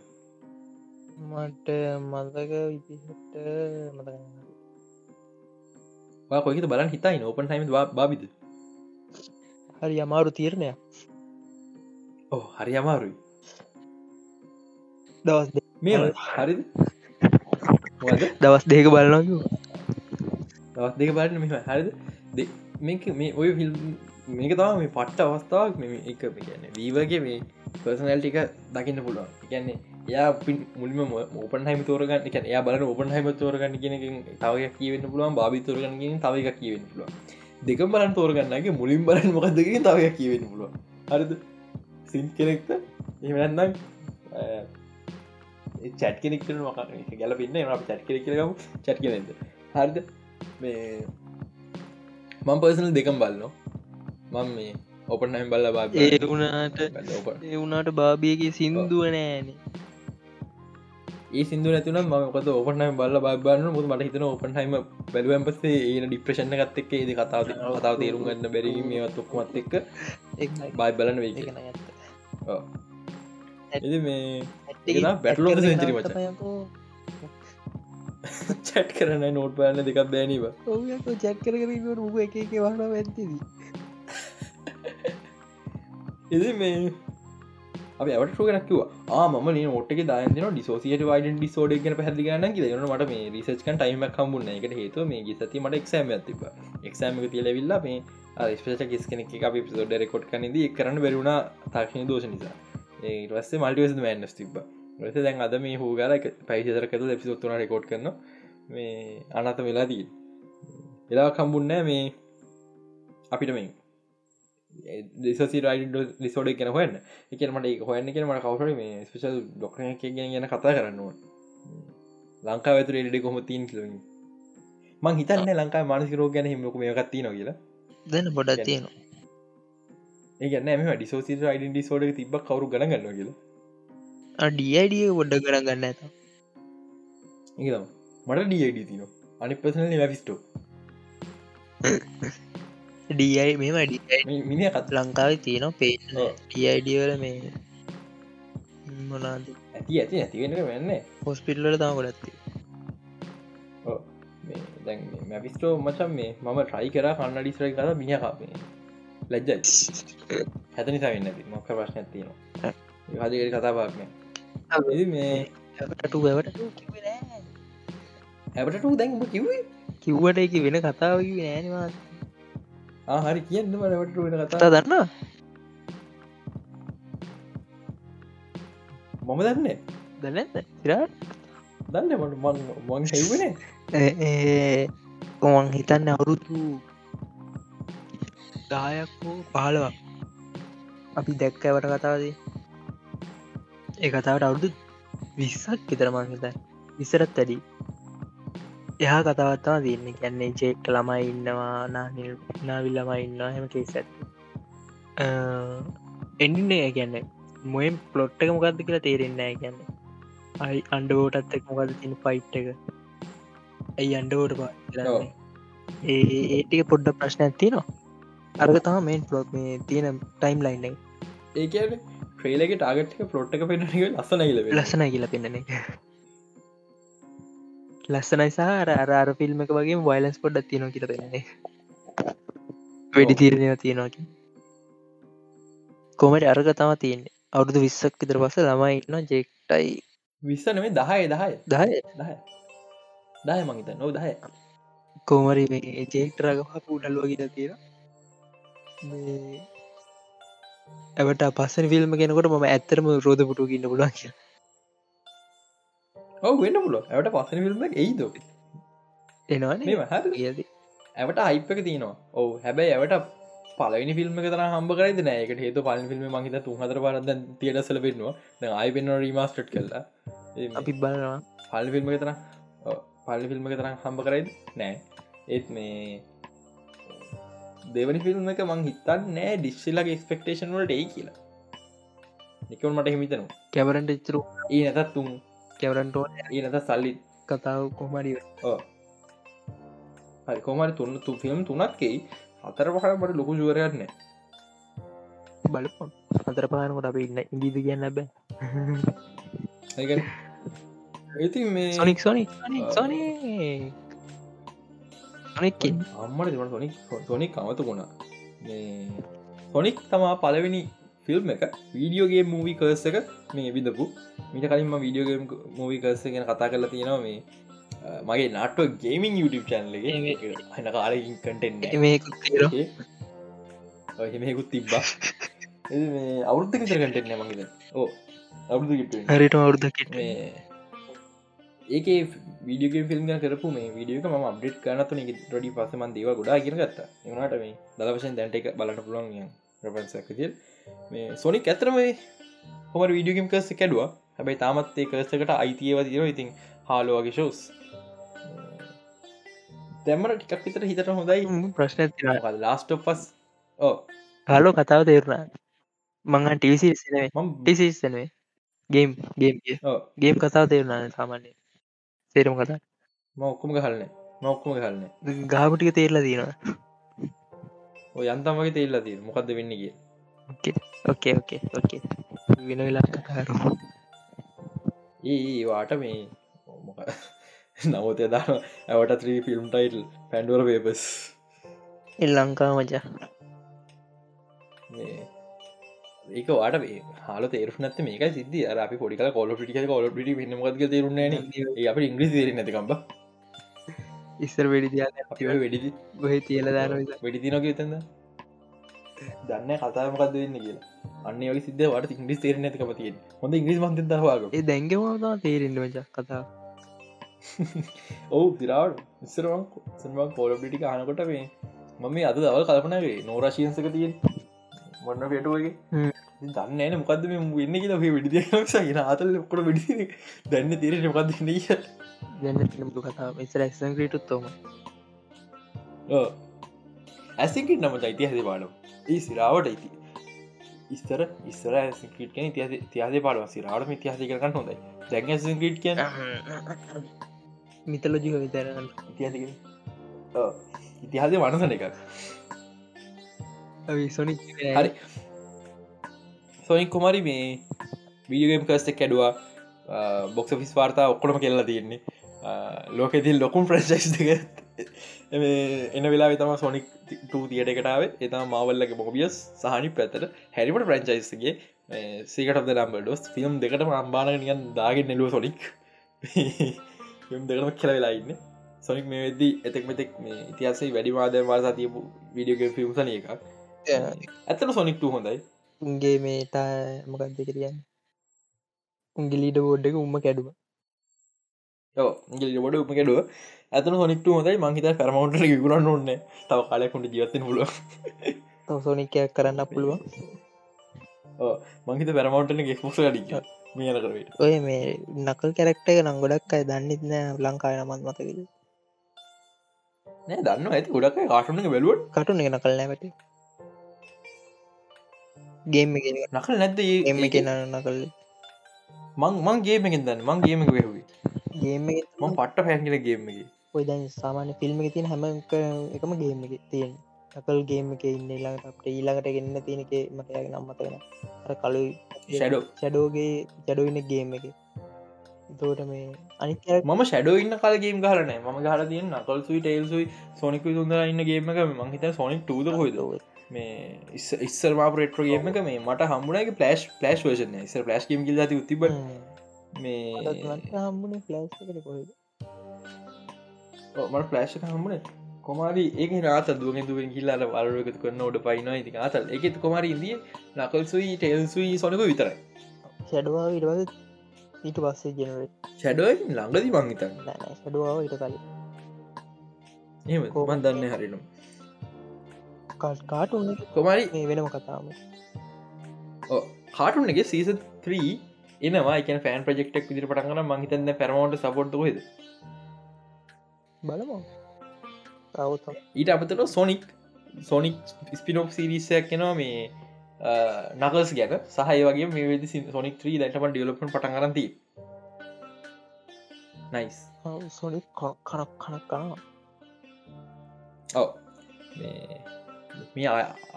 මට මතක විදිහට මතකන්න කොහෙත බලන් හිතයි ඕපන් ටයිම බාබිද? හරි අමාරු තීරණය ඕ හරි අමාරුයි. දවස් මේ හරිද? දවස් දෙක බලනකු දවස් දෙක බලන්න මෙම හරිද? මේක මේ ඔය ෆිල්ම් මේක තම මේ පට්ට අවස්ථාවක් මෙ එක. කියන්න වීවගේ මේ පර්සනල් ටික දකින්න පුළුවන්. කියන්නේ යා පින් මුලිම ඕපන් හම තෝරගන්න එක යා බලන ඕපන් හම තෝරගන්න කියෙන තවය කියවෙන්න පුළුවන් බාි තෝරගන්නගෙන තව එක කියවෙන්න පුළුවන්. දෙක බලන් තෝරගන්නගේ මුලින් බලන් මොකදකින් තවය කියවෙන්න පුළුවන්. හරිද? සින් කෙනෙක්ට එමනම් චැට් කෙනෙක්ට මක ගැල පින්න ම චැට් කෙනෙක් කියලගම චැට් කෙනෙද හරිද? මේ මං පර්සනල් දෙකම් බලන්නෝ මං මේ ඔපන් හම බල්ල බා ඒ වුණට ඒ වුණට බාබියගේ සින්දුව නෑන ඒ සිදු නැතුන මකත ඔපනම බල්ල බාන්න මුත් මට හිතන ඔපන් හම බැලුවම් පස්සේ ඒන ඩිප්‍රශණ ගත්ත එක් ඒද කතාව කතාව තේරුම් ගන්න බැරීම ඔක්කොමත් එක්ක බයි බලන්න වේ එද මේ බැටලෝ සෙන්චරි මච චැට් කරන නෝට් පාන්න දෙකක් බෑනීව චැක් කර කර රුව එක එක වහන ඇතිදී එද මේ අප ඇවට ගෙනක්ව ආම ොට දාන ඩිසෝසිට වයිඩ ඩිසෝඩ ගෙන පැහදි ගන්න න මට මේ රිසච්කන් ටයිම කම්බුන්න එකට හේතු මේ ගිසති මට එක්ෂෑම ඇතිබ එක්ෂෑම තිලවිල්ලා මේ ස්පේච කිස් කෙනෙක් අපි පිසෝඩ රෙකොඩ් කනද කරන්න බැරුණ තාක්ෂණ දෝෂ නිසා ඒවස්සේ මල්ටිවස් මෑන්ස් තිබ රස දැන් අද මේ හූගල පැයිසරකත එපිසොත්තුන රෙකෝඩ් කරන මේ අනත වෙලාදී එලා කම්බුන්නෑ මේ අපිට මේ ලිසෝඩ කෙන හොන්න එකනමට එක හොයන්න. කෙන මට කවුර මේ ස්පේෂල් ඩොක්න ගෙන ගැන කතා කරන්නවා ලංකා ඇතුර එඩි කොම තින් කිලමින් මං. හිතන්න ලංකා මානසික රෝග ගැන හිමක මේ ගත්ති නො කියලා. දැන බොඩක් තියෙනවා ඒගන්න එම ඩිසෝසි යිඩ ඩිසෝඩ තිබ කවරු ගනගන්න කියලා. ඩියඩිය ගොඩ කර ගන්න ඇත ඒතම මට ඩියඩ තින අනි පසන ලැෆිස්ටෝ ඩයි මෙම මිනි කත් ලංකාව තියෙන පේ ඔව්. ඩියයිඩියවල මේ මොනාද ඇති ඇති ඇතිවෙන වෙන්න හොස්පිල්ලට තම ගොඩත්ති දැන් මැපිස්ටෝ මචන් මේ මම ට්‍රයි කර කන්න ඩිස්රයි කර මිනි කාපේ ලැජ්ජ හැත නිසා වෙන්න ඇති මොක්ක ප්‍රශ්න ඇතිනවා හදිකට කතාපාක්න මේ ටු වැවට හැබට දැන් කිවේ කිව්වට එක වෙන කතාවකි නෑනවා ආහරි කියන්න මට වෙන කතා දන්න මම දන්න. දන්නද සිරාට දන්න මට මං හෙවන කොමන් හිතන්න අවුරුදු දායක් හෝ පහලවක් අපි දැක්කවට කතාවදී ඒ කතාවට අවුරුදු විස්සක් විතරමං හිත විසරත් ඇඩි එහා කතාවත්තා තියන්නේ. ගැන්නේ චෙක්ට ළමයි ඉන්නවා නානිල් නාවිල් ළමයි ඉන්නවා හෙම කේස ඇත් එඩින්නේ ගැන්න මොයෙන් පලොට්ටක මොකක්ද කියලා තේරෙන්නෑ ගැන්න අයි අන්ඩෝටත් එක් මොකද තින ෆයිට් එක? ඇයි අන්ඩෝට පා. ඒ ඒටික පොඩ්ඩ ප්‍රශ්න ඇතිනවා අර්ග තම මේන් පලොට් මේ තියෙන ටයිම් ලයින් එක. ඒ කියන ට්‍රේලගේ ටාගට්ක පලොට්ක පෙනක ලස්සනයිල ලස්සන කියලා පෙන්න්න එක. ලස්සනයි සහ අර අර අර ෆිල්ම් එක වගේ වයිලන්ස් පොඩ්ඩ තියන කියර පෙන්නේ වැඩි තීරණය තියෙනවාකි කොමට අරග තම තියන්නේ. අවුදු විස්සක් විතර පස ළමයි ඉන්න ජෙක්ටයි විස්ස නෙමේ දහය දහය. දහය? දහය. මංහිත නො දහය. කෝමරි මේ ජෙක්ටරගහ පුඩල්ුවගිට තියෙන ඇවට පස්සන ෆිල්ම් කෙනකොට ම ඇත්තරම රෝධ පුටු ගන්න පුලන් කිය ඔව වෙන්න පුල ඇට පස්සන ෆිල්ම් මේ හ කියද ඇවට අයිපක තියනවා. ඔව හැබැයි ඇවට පලනි ෆිල්ම් තර හම්බ කරද නෑකට හේතු පල ෆිල්ම් මහිත තුහතර පරද තියට සල පෙන්නවා ද අයි පෙන්න්න රීමස්ට් කල්ලා අපි බලනවා. පල් ෆිල්ම් තරම් පල්ලි ෆිල්ම් තරම් හම්බ කරයිද? නෑ ඒත් මේ දෙවනි ෆිල්ම් එක මං හිතන් නෑ ඩිස්සිල්ලගේ එක්ස්පෙක්ටේෂන් වලට ඒ කියලා. නිකවල් මට හිමිතනු කැවරන්ට ඉතුරු ඒ නැතත් තුන් කැවරන්ටෝ ඒ නැත සල්ලි. කතාව කොමරි හරි කොමරි තුන්න තු ෆිල්ම් තුනක්කෙයි අතර පහට මට ලොකු ජුවරයන්න බලපොන්. අතර පානකොට අප ඉන්න ඉදිද කියන්න බෑ. ඉති මේ සොනික් සොනි සොනි සොනික්කින් අම්මට තිබට සොනික් සොනික් අමතුකුණා සොනික් තමා පලවෙනි ෆිල්ම් එක වීඩියෝගේ මූවි කර්ස එක මේ විදපු මිට කලින්ම වීඩියෝගේම් මූවි කර්ස ගෙන කතා කරලා තියෙනවා මේ මගේ නාටුව ගේමින් YouTube චැන්ලගේ හන කාලකින් කටෙන් මේකුත් එහෙමෙකුත් තිබ්බා අවුද්ධ විතර කටෙන්න මගේද ඕ අවුදු හරිට අවුද්ධ ඒක වීඩියගේ ෆිල්ම් කරපු මේ වීඩියක ම අප්ඩේට් කරනතු ඩඩි පසමන් දේව ගොඩා ගෙන ගත්ත. එනට මේ දලවශෙන් දැන්ට එක බලට පුළන් රපන්සකතිල් මේ සොනික් ඇතරම හොම වීඩියගම් කරස කැඩවා? හැබයි තාමත් ඒ කරසකට අයිතියව තිර ඉතින් හාලුවගේ ශෝස් දැම්මට ටිකක් විතර හිතට හොඳයි. ප්‍රශ්න ලාස්ට පස් ඕ හලෝ කතාව තේරුණා. මංහ ටසි ටිසිස්නේ ගේම් ගේම් ගේම් කතාව තේරුණා සාමාන්‍ය සේරම කතා මොක්කුම ගහලන මොක්කුම ගහලන ගාපටික තේරලා ඔය යන්තමගේ තේල්ලා තිය මොකක්ද වෙන්න කිය ඕකේ ඕකේ ඕකේ වෙන වෙලා කතාර ඒ වාට මේ නවත දාන ඇවට three film title Pandora papers L Lanka මචා ඒක වාට හල තේරු නත් මේක සිද අර අපි පොඩි කොල පිටි කොල පිටි පන්නමග තේරුන්න අප ඉංග්‍රි තේර නැතිකම්බ ඉස්සර වෙඩි වෙඩි ගොහ තියල දාන වෙඩි තිනක තද දන්න කතාමකක්ද වෙන්න කියලා. අන්න වගේ සිද්ධ වට ඉංග්‍රිස් තේර නැතිකම තිය හොඳ ඉංග්‍රිස් මන්ත දවාග ඒ දැන්ගමතා තේරෙන්ට මච කතා ඔවු දිරාවට ඉස්සරවන් සන්වන් කෝලපිටි ආනකොට මේ මම අද දවල් කල්පනගේ නෝරශීන්සක තියෙන් මොන්න පේටුවගේ දන්න මොකද මේ වෙන්න කියලා විඩිය අතල් කොට විඩි දැන්න තේරෙන මොකක්ද නීය දැන්න ිලම්තු කතා ඉස්සර ඇක්සන් ක්‍රීටුත් තෝම ඇසිකිට නම චයිතිය හද පාඩු ඒ සිරාවට ඉති ඉස්තර ඉස්සර ඇසිකිට කියන තිය තියාද පාඩුව සිරාට ඉතිහාසි කරන්න හොඳයි. දැන් ඇසිකිට කියන මිතලෝජික විතරන්න ඉතිහාසි ඉතිහාසය වනසන එකක් හරි සොනික් කුමරි මේ වීඩියගම් කස්ට කැඩවා බොක්ස ෆිස් වාර්තා ඔක්කොටම කෙල්ලා තියෙන්නේ ලෝකෙතිල් ලොකුම් ප්‍රශස් දෙක එන වෙලා තම සොනික් තියට එකටාව එතම මවල්ලගේ බොබියස් සහනි පැතට හැරිපට ප්‍රංචයිස්ගේ සේකට ලම්බ ඩොස් ෆිල්ම් දෙකට අම්බාන නියන් දාගෙන් නෙලුව සොනික් ම් දෙකම කෙල වෙලා ඉන්න. සොනික් මේ වෙද්දී එතෙක් මෙතෙක් මේ ඉතිහසේ වැඩිවාද වාසා තියපු විඩියෝග ෆිල්ම්සන එකක්. ඇතන සොනික්ට හොඳයි. උන්ගේ මේටා මොකක්ද කියන්න? උන්ගිලීට බෝඩ් එක උම්ම කැඩුව. ගොඩ උප කෙඩුව. ඇතන හොනික්ට හොඳයි. මංහිත පැරමවන්ට ගුරන්න ඔන්න තව කාලයකුට ජීවත්තෙන පුලුව සෝනිකයක් කරන්න පුළුවන්. මංහිත පැරමවන්ටන ගෙක්මොස ඩික් මේන කරේ ඔය මේ නකල් කැරක්ට එක නම් ගොඩක් අයි දන්නෙත් නෑ ලංකාය නමත් මතකද? නෑ දන්න ඇති ගොඩක් කාටුන බැලුවට කටුන එක නකල් නෑමට ගේම නකල් නැද්ද එම කෙන නකල්? මං මං ගේමකින් දන්න. මං ගේමක වෙහුයි ගේම මං පට්ට පැන්ගල ගේමගේ ඔය දැන් සාමාන්‍ය ෆිල්ම් තියෙන හැම එකම ගේම තියෙන. අකල් ගේම එක ඉන්න ඊළඟට අපට ඊළඟට ගෙන්න්න තියෙනක මතයගේ නම්මතගෙන අර කලු ෂඩෝ චඩෝගේ චඩෝඉන්න ගේම එක. තෝට මේ අනික මම ෂඩෝ ඉන්න කල ගේම් ගලන ම ගල තියන්න කල් සුයි ටේල්සුයි සොනික සුන්දර ඉන්න ගේම එක මංහිත සොනික් ටූද හොයිද මේ ඉස්සර මාපරේට්‍ර ගේම එක මේ මට හම්බුණගේ පලස්් පලස්් වර්ෂන ඉස්සර පලස්් ගම් ගිල ති තිබ මේ හම්බුණ පලස් මට පලෑශ් හම්බුණ කොමාරි ඒක රාත දුවෙන් දුවෙන් හිල්ලාල වලරකතු කරන්න ඔඩ පයින ඉති අතල් එකෙත් කොමරි ඉදිය නකල්සුයි ටෙල්සුයි සොනක විතරයි. ෂඩවා ඉටවද ඊට පස්සේ ජනරේ ෂඩුව ළඟදි මංහිතන්න ෂඩවාව ඉට කලින්. එම කොමන් දන්න හරිනම් කාටුන් කොමරි වෙනම කතාම කාටුන් එක සීස 3 එනවා. එක ෆෑන් ප්‍රජෙක්ටක් විදිර පටගන මහිතන්න පැරමෝට සපොට් හෙද බලමු. ඊට අපතර සොනික් සොනික් ස්පිනෝක් සිරිසයක් කෙනවා මේ නකල්ස් ගැන. සහය වගේ මේ වෙදි සොනික් ත්‍රී දැටම ඩියලපන් පටන් කරති නයිස් සොනි කනක් කනක් කනවා. ඔව මේ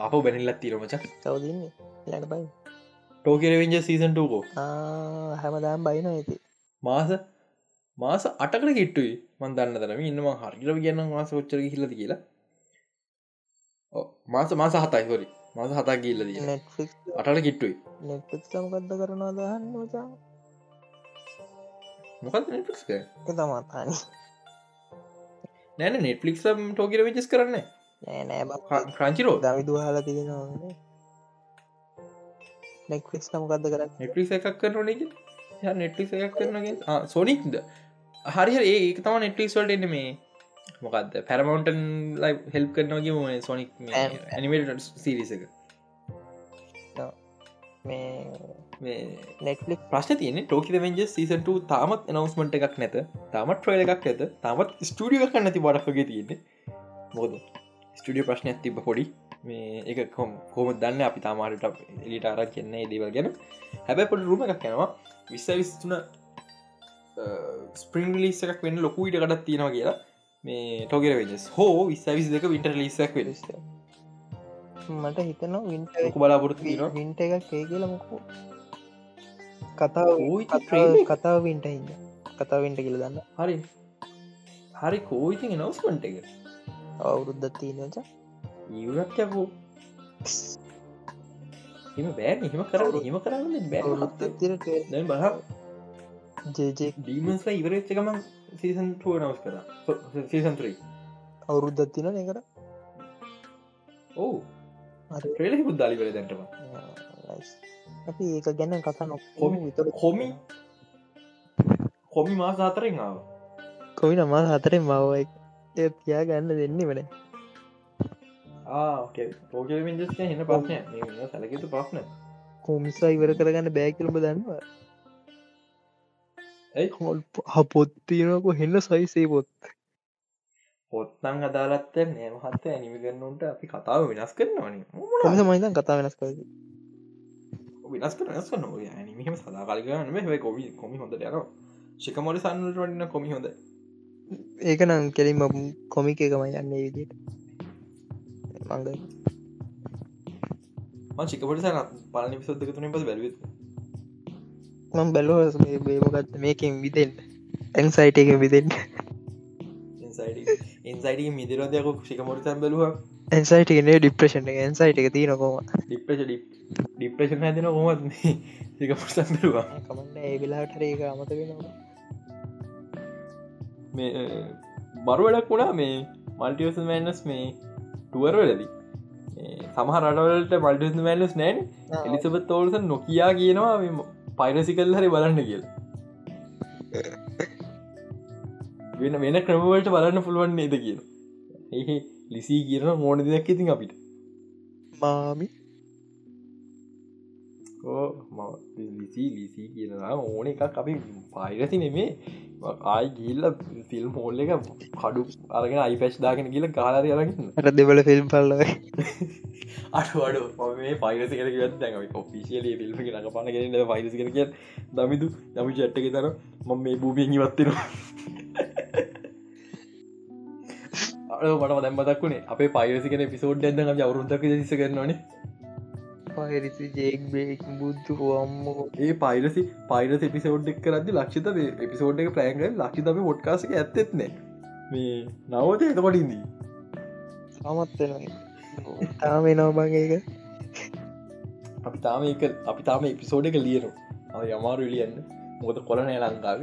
අප බැනිල්ලත් තීරමච තවදන්නේ ලට බයි ටෝකරවෙන්ජ සීසන්ටකෝ හැමදාම් බයින ඇති මාස මාස අටකට කිට්ටුයි. මන් දන්න තරම. ඉන්නම හරිරව කියන්න මාස ොච්චර හිලද කියලා. මාස මාස හතයි හොරි මාස හතා ගිල්ල දී? අටට කිට්ටුයි. සමකක්ද කරනවා දහන්න මචා? මොකක් තමතාන නෑන නෙට්ලික්ම් ටෝකර විචස් කරන්න නෑ ක්‍රංචිරෝ දවිදු හලා තියෙනවා නෙක්ෆික්ස් තමකක්ද කරන්න? නෙට්ලික් එකක් කරන නෙට්ලික් එකක් කරනගේ සොනික්ද හරි ඒක තම නෙට්ලික් වල්ට එන්න මේ. මොකක්ද පැරමවන්ටන් ලයි හෙල්ප් කරනගේ ම සොනික් ඇනිමට සිරිස එක. මේ නෙටලික් ප්‍රශ්න තියන ටෝකි වෙන්ජ සීසන්ට තාමත් නවස්මට එකක් නැත. තාමත් ට්‍රයිල එකක් ඇත තාමත් ස්ටඩිය එකක් නැති බඩක්ගේ තියෙන්නේ. මොද ස්ටඩිය ප්‍රශ්න ඇතිබ පොඩි. මේ එක කොම් කොම දන්න? අපි තාමාරට එලිට අර කියන්නේ දේවල් ගැන. හැබැ පොඩි රුම එකක් යනවා. විස්ස විස්තුන ස්පරිං ලිස් එකක් වෙන්න ලොකුයිට කටත් තියෙනවා කියලා. මේ ටෝගෙර වෙජස් හෝ විස්සවිස් දෙක විින්ට ලිසක් වෙලස්ට මට හිතනවා වින්ට බලාපොරතු වින්ට එකක් ඒ කියලමකෝ කතාව කතාව කතාව වින්ට හිද කතාවින්ට කියල දන්න. හරි. හරි කෝයිති නවස්මට එක අවුරුද්ධ තියනච ඉවරක්යකෝ එම බෑ එහෙම කරන්න එහෙම කරන්න බෑ බහ ජේජෙක් ඩීමන්ස් ඉවරච්ච ගමන් සීසන් ටුව නවස් කර. සීසන්ත්‍රී අවුරුද්ධ තින එකට ඕ ට්‍රේල බුද්ධාලිවර දැන්ටම අපි ඒක ගැන කතා නො කොමි විතර කොමි. කොමි මාස අතරෙන් ආව. කොයි නමල් හතරෙන් මවයි තියා ගන්න දෙන්නේ වන ෝක මින්ජස් හෙන පස්න සැලකතු ප්‍රශ්න කොමිසා ඉවර කරගන්න බෑකිලබ දන්නවා ඇයි හොල් හපොත්තියනක හෙන්න සයිසේ පොත්? පොත්තං අදාලත්ත නෑම හත්ත ඇනිමි කරන්නට අපි කතාව වෙනස් කරනවන මයිතන් කතා වෙනස් කර වෙනස් කර වෙනස් නො ඇනිමිහම සදා කලිගන්න මේ කොමි කොමි හොඳ යන ශිකමොලි සන්නට වන්න කොමි හොඳ ඒක නම් කෙලින්ම කොමික එකමයි යන්නේ විදිට මංග චිකපට සන පලනි පිසොද්දක තුන පස බැලවෙත් මං බැලෝ බේමගත් මේකින් විදෙන් ඇන්සයිට එක. විදෙන් ඉන්සයිට මිදිරෝදයක ශිකමොට සැම් බැලුව. ඇන්සයිට නේ ඩිප්‍රේෂන් එක. ඇන්සයිට එක තියනකොම ඩිප්‍රේෂ ඩිප්‍රේෂන් හැදෙන කොමත් ශිකපොට සැම් බැලවා. කමන්න ඒවෙලාට ඒක අමත වෙනවා මේ බරු වැඩක් වුණා මේ මල්ටියස මෑනස් මේ ටුවර් වෙලදී. සමහ රටවලට මල්ටිස් මෑලස් නෑන් එලිසබත් තෝල්ස නොකයා කියනවා පයිරසිකල් හරි බලන්න කියල. වෙන වෙන ක්‍රමවලට බලන්න පුළුවන් නේද කියන ඒ ලිසී කියන මෝන දෙයක් ඉතින් අපිට. මාමි ලිසී ලිසී කියනවා ඕන එකක් අපි පයිරසි නෙමේ. ආයි ගිල්ල ෆිල්ම් හෝල්ල එක කඩු අරගෙන අයිපැස්් දාගෙන කියල කාලාරය අරගන්න ට දෙවල ෆිල්ම් පල්ල අඩුවඩ මේ පයිරස කර දැම ඔෆිසිියල ිල්ම නක පන ගෙන පයිරස කර කිය දමිදු දමි චට්ක තර මම මේ භූමියෙන් ඉවත්තිෙනවා අඩ මට දැම්මතක්ුණේ අපේ පයිරසිකන පිසෝඩ් ඇදම අවරුන්දක සිස කරනවානේ පහිරිසි ජේක් බේක් බුද්ධ අම්මෝ ඒ පයිරසි පයිරස එපිසෝඩ් එක් කරදදි ලක්ෂිත එපිසෝඩ් එක ප්‍රෑන්ග ලක්ෂිතම ොට්කාසක ඇත්තෙත්නේ මේ නවත එතකොටින්දී සමත්වෙන තාම නෝබගේක අපි තාම එක අපි තාම එපිසෝඩ් එක ලියනු අ අමාරු ලියන්න මොද කොලනය ලංකාව.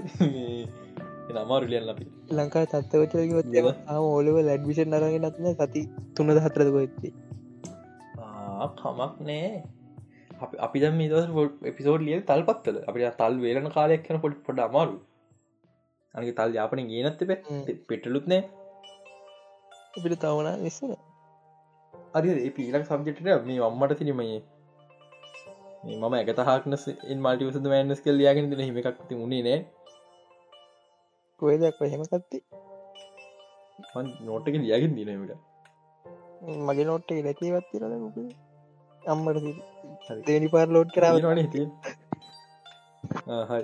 අමාරුලියන් අපි. ලංකා තත්වචයකොත් ආම ඕලව ලැඩ්විෂන් අරගෙන නත්න සති තුනද හතරදක ඇත්තේ කමක් නෑ. අපි දම දස එපිසෝඩ් ලිය තල් පත්තල අපි තල් වේලන කාලයක් කන පොඩි පොඩ අමාරු අනි තල් යාපන ගේනත්ත පෙටලුත් නෑ. අපිට තවන නිස්සන අරි පීලක් සබ්ජෙට්ට මේ අම්මට තිනීමයේ මම එක තහක්නස් ඉන් මල්ටිවසද මෑන්ස් කල් යාගෙන තින හිම එකක් ති උුණේ නෑ. කොයදක් හෙම කත්ති නෝට්ටක ලියගෙන් දිනමට මගේ නොට්ට ඉලතිවත්තිරල අම්මට දෙනි පාර ලෝඩ් කරාව න හිටිය. හයි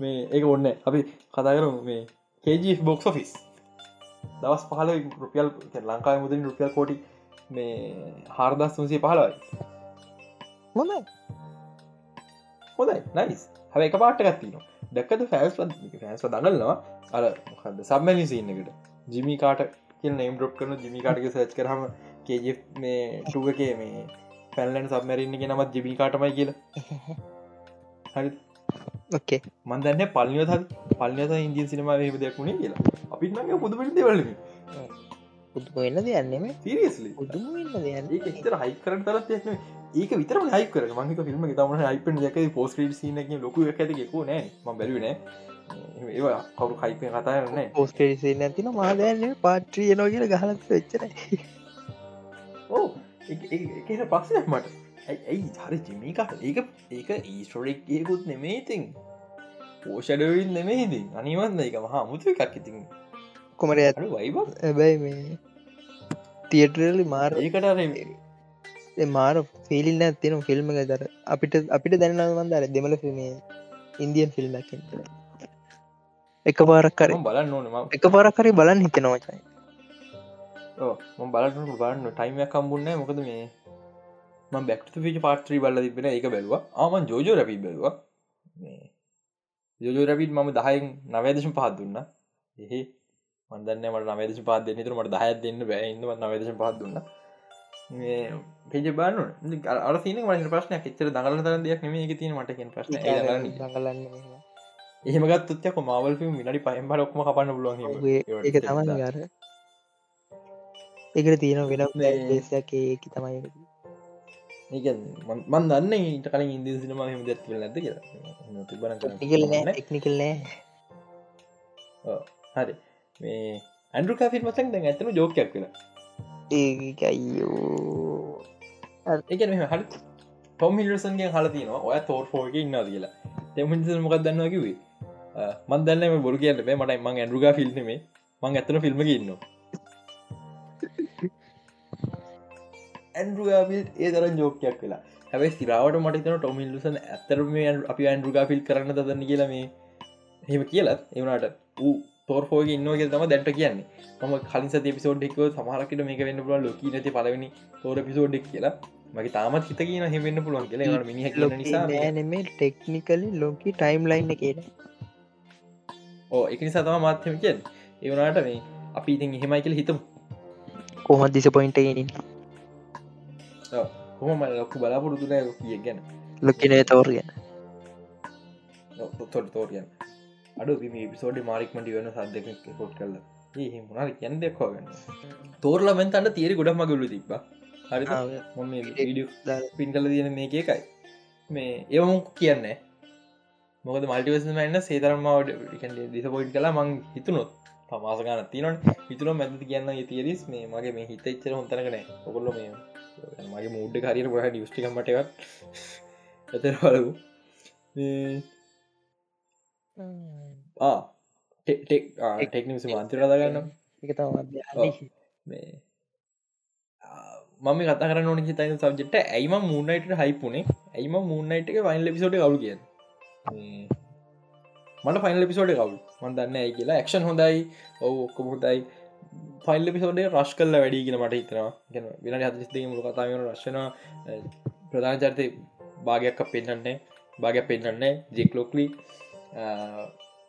මේ ඒක ඔන්න අපි කතා කරු මේ කජ බොක්ස් ෆිස් දවස් පහල රුපියල් ලංකාව මුදින් රුපියල් කෝටි මේ හාරදස් තුන්සේ පහලවයි හොඳ හොදයි නයිස් හැ එක පාට ගත්තින දැක්කද ෆෑස් ෆෑන්ස් දඟල්නවා. අර හද සබමැනි සින්නකට ජිමි කාට කිය නම් ඩොප් කරන ජිමි කාටක සච් කරහම කේජ මේ ටුගකේ මේ පැල්ලන් සබමැරන්න නමත් ජිමි කාටමයි කියලා. හරි ඕකේ මන්දන්න පල්ලියත පල්ලියත ඉන්දියන් සිනම හෙම දෙයක්ුණේ කියලා. අපිත් නගේ පුද පිට වල පුදුම වෙන්න දෙයන්නෙම ඒක එතර හයි කරන තරත් යන ඒක විතර හයි කර මංක ෆිල්ම් තම හයිපෙන් දෙක පෝස් ්‍රීට සිනක ලොකු ඇතිකෙකු නෑ ම බැලුවනේ ඒවා කවරු හයිපෙන් කතාරන්නේ පෝස්ටේසේ නැතින මාදයන්න පාට්‍රිය නෝ කියල ගහලක් වෙච්චර ඕ එක පක්ෂයක් මට. ඇයි හරි ජිමිකට ඒක ඒක ඊස්ටොරෙක් ඒකුත් නෙමේතින් පෝෂඩවින් නෙමේදී අනිවන්න එක මහා මුතු එකක් ඉතින්. කොමට ඇත වයිබ ඇබැයි මේ තියටරලි මාර ඒකට මාර ෆිල්න්න ඇතින ෆිල්ම් එක දර අපිට අපිට දැනවන්ද අර දෙමල ෆිල්මේ ඉන්දියන් ෆිල්ම් එක පාරක් කර බලන්න ඕනම එක පාරක් කරේ බලන්න හිතනවචයි බලන්න බලන්න ටයිමයක් කම්බුන්න මොකද මේ ම බැක්ට පිච පාත්‍රී බල්ල තිබෙන එක බැලවා. ආමන් ජෝජෝ රැපි බැලවා. ජෝජෝ රැපිත් මම දහයෙන් නවේදශම පහත් දුන්න. එහේ මන්දන්න මට නවේදශ පාත් දෙන්න තුර මට දහත් දෙන්න බැයින්න නවේදශ පහත් දුන්න. පෙජ බාන අර සින මට ප්‍රශ්න එච්චර දඟල තර දෙයක් නෙම එක තින මට ප්‍රශ්න. එහෙමගත් තුත්යක මවල් ිල්ම් මිනි පහම ඔක්ම කපන්න පුළුවන් එක තමයි ගර එකට තියෙන වෙන දේශයක් ඒක තමයි ඒක. මන් දන්න ඊට කලින් ඉන්දි සිනම හම දැත්වල නැද කියලා. තිබන ටිකල් නෑ හරි. මේ ඇන්ඩු කාෆිල් මසක් දැන් ඇතන ජෝකයක් කියලා ඒක අයියෝ එක හරි ටොම් හිල්සන්ගේ හලතිනවා ඔය තෝර් ෆෝර්ග ඉන්නා කියලා. තෙමන්ස මොකක් දන්නවා කිවේ මන් දන්නම බොරු කියන්න මේ මට මං ඇන්ඩරුගා ෆිල්ම්ේ මං ඇතන ෆිල්ම් ඉන්න ඇන්ඩරුගාෆිල් ඒ තරන් ජෝකයක් වෙලා. හැබයි ස්තිරාවට මටතන ටොමිල්ලුසන් ඇතරම අපි ඇන්ඩරුගා ෆිල් කරන්න දන්න කියලා මේ හෙම කියලත් එවනට තෝර්ෆෝග ඉන්නවගේ තම දැට කියන්නේ. ම කලින් සති පිසෝඩ්ෙක්ව සමහරකට මේක වෙන්න පුල ලොක නැති පලවෙනි තෝර පිසෝඩ්ඩෙක් කියලා. මගේ තාමත් හිත කියන හෙවෙන්න පුළුවන් කියලා. මිනි නිසා නෑනෙමේ ටෙක්නිකලි ලෝකි ටයිම් ලයින්න කියලා ඕ එක නිසා තම මාත්‍යම කියෙන් ඒවනාට මේ අපි ඉතින් එහෙමයි කියල හිතම. කොහොමත් දිස පොයින්ට ගෙනින් හොම ලොක්කු බලාපොරතුන කිය ගැන. ලොක්කනේ තෝරගෙන තොට තෝරයන් අඩු මේ පිසෝඩ මාරික්මට වන සද්දක කොට් කරල. මුණනාද කියන්න දෙක්වාගන්න තෝරලමෙන් අන්න තේරි ගොඩක් මගුල්ලු තිබ හරි මොම පින් කල තියෙන මේ එකයි. මේ ඒවමු කියන්නේ. මොකද මල්ටිවස මන්න සේතරම්මාවට දිස පොයිට් කලා මං හිතුනොත්. පමාසගන තිනට හිතුන මැති කියන්න තිරිස් මේ මගේ මේ හිත එච්චර හොතනකන ඔකොල්ල මේ මගේ මුඩ් ගොහ ියස්ටිකමට එකත් ඇතර බලපු ටෙක්නිස මන්තරදාගන්න එක තම මේ මම කත කර නොන හිතයි සබ්ජෙට ඇයිම මූන්නයිට හයිපුනේ ඇයිම මූන්නයිට එක වයින් ලෙපිසෝට කවු කිය මට ෆයින් ලෙපිසෝඩ කවු මන් දන්න ඇයි කියලා. ක්ෂන් හොඳයි. ඔව ඔක්කො හොදයි ෆයිල් පිසෝඩේ රශ් කල්ල වැඩිගෙන මට හිතනවා. ගෙන වෙන හතිස්දේ මුල කතාවන රශ්න ප්‍රධාන චරිතය භාගයක් පෙන්න්නන්නේ භාගයක් පෙන්න්නන්නේ ජෙක්ලෝක්ලි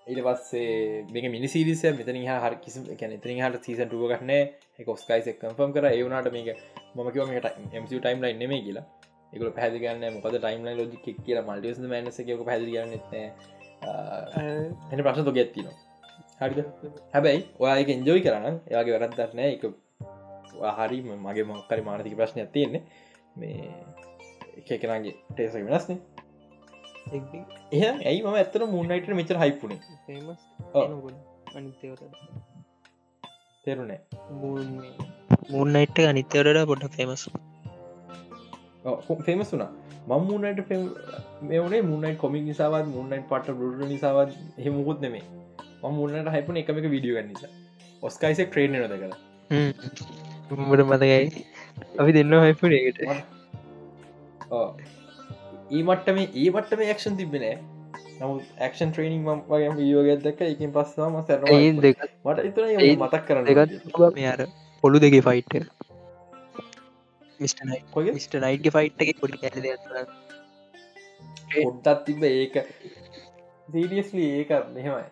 ඊට පස්සේ මේක මිනිසිරිස මෙතන හර කිසි කැන තරින් හට සීසන්ටුව ගන්න එක ස්කයිස කම්ෆම් කර ඒවනට මේක මම කිව මේට එමසි ටයිම් ලයින් නෙමේ කියලා. එකක පැදිගන්න මොකද ටයිම් ලයි ලෝජික් කියලා. මල්ටියස් මනස එක පැදිගන්න එන ප්‍රශ්න තො ගැත්තිනවා හරිද? හැබැයි ඔයාක එන්ජෝයි කරන්න එයාගේ වැරත්දරනෑ එක හරි මගේ මොක්කරි මානතික ප්‍රශ්නයක් තියෙන්නේ. මේ එක එකනගේ ටේස වෙනස්නේ. එහ ඇයි ම. ඇත්තන මුන්නයිට මෙචර හයිපුුණේ තෙරුණේ මුන්නයිට් අනිත්‍යවරට පොට ෆේමස් ෆේමස් වුනා මං මුන්නට මෙවනේ මුන්නයි කොමික් නිසාවත් මුන්නයින් පට බරුට නිසාවත් හෙමුකුත් නෙමේ ම මුන්නට හයිපන එකම එක විඩියෝ ගන්න නිසා. ඔස්කයිසෙක් ට්‍රේන නොද කළ උඹට මතකයි. අපි දෙන්න හයිපුන එකට ඒ මට්ටම ඒ මට්ටම ක්ෂන් තිබෙනෑ නමුත් ක්ෂන් ට්‍රේනිින් ම වගේ වියෝ ගැදක එකින් පස්සම සැර මට ඉතන මතක් කරන්න දෙකත් මෙයාර පොළු දෙක ෆයිට් මිට නයිට් ෆයිට් එක පොඩි කැල පොඩ්ඩත් තිබ ඒක. සීඩියස්ලි ඒක මෙහෙමයි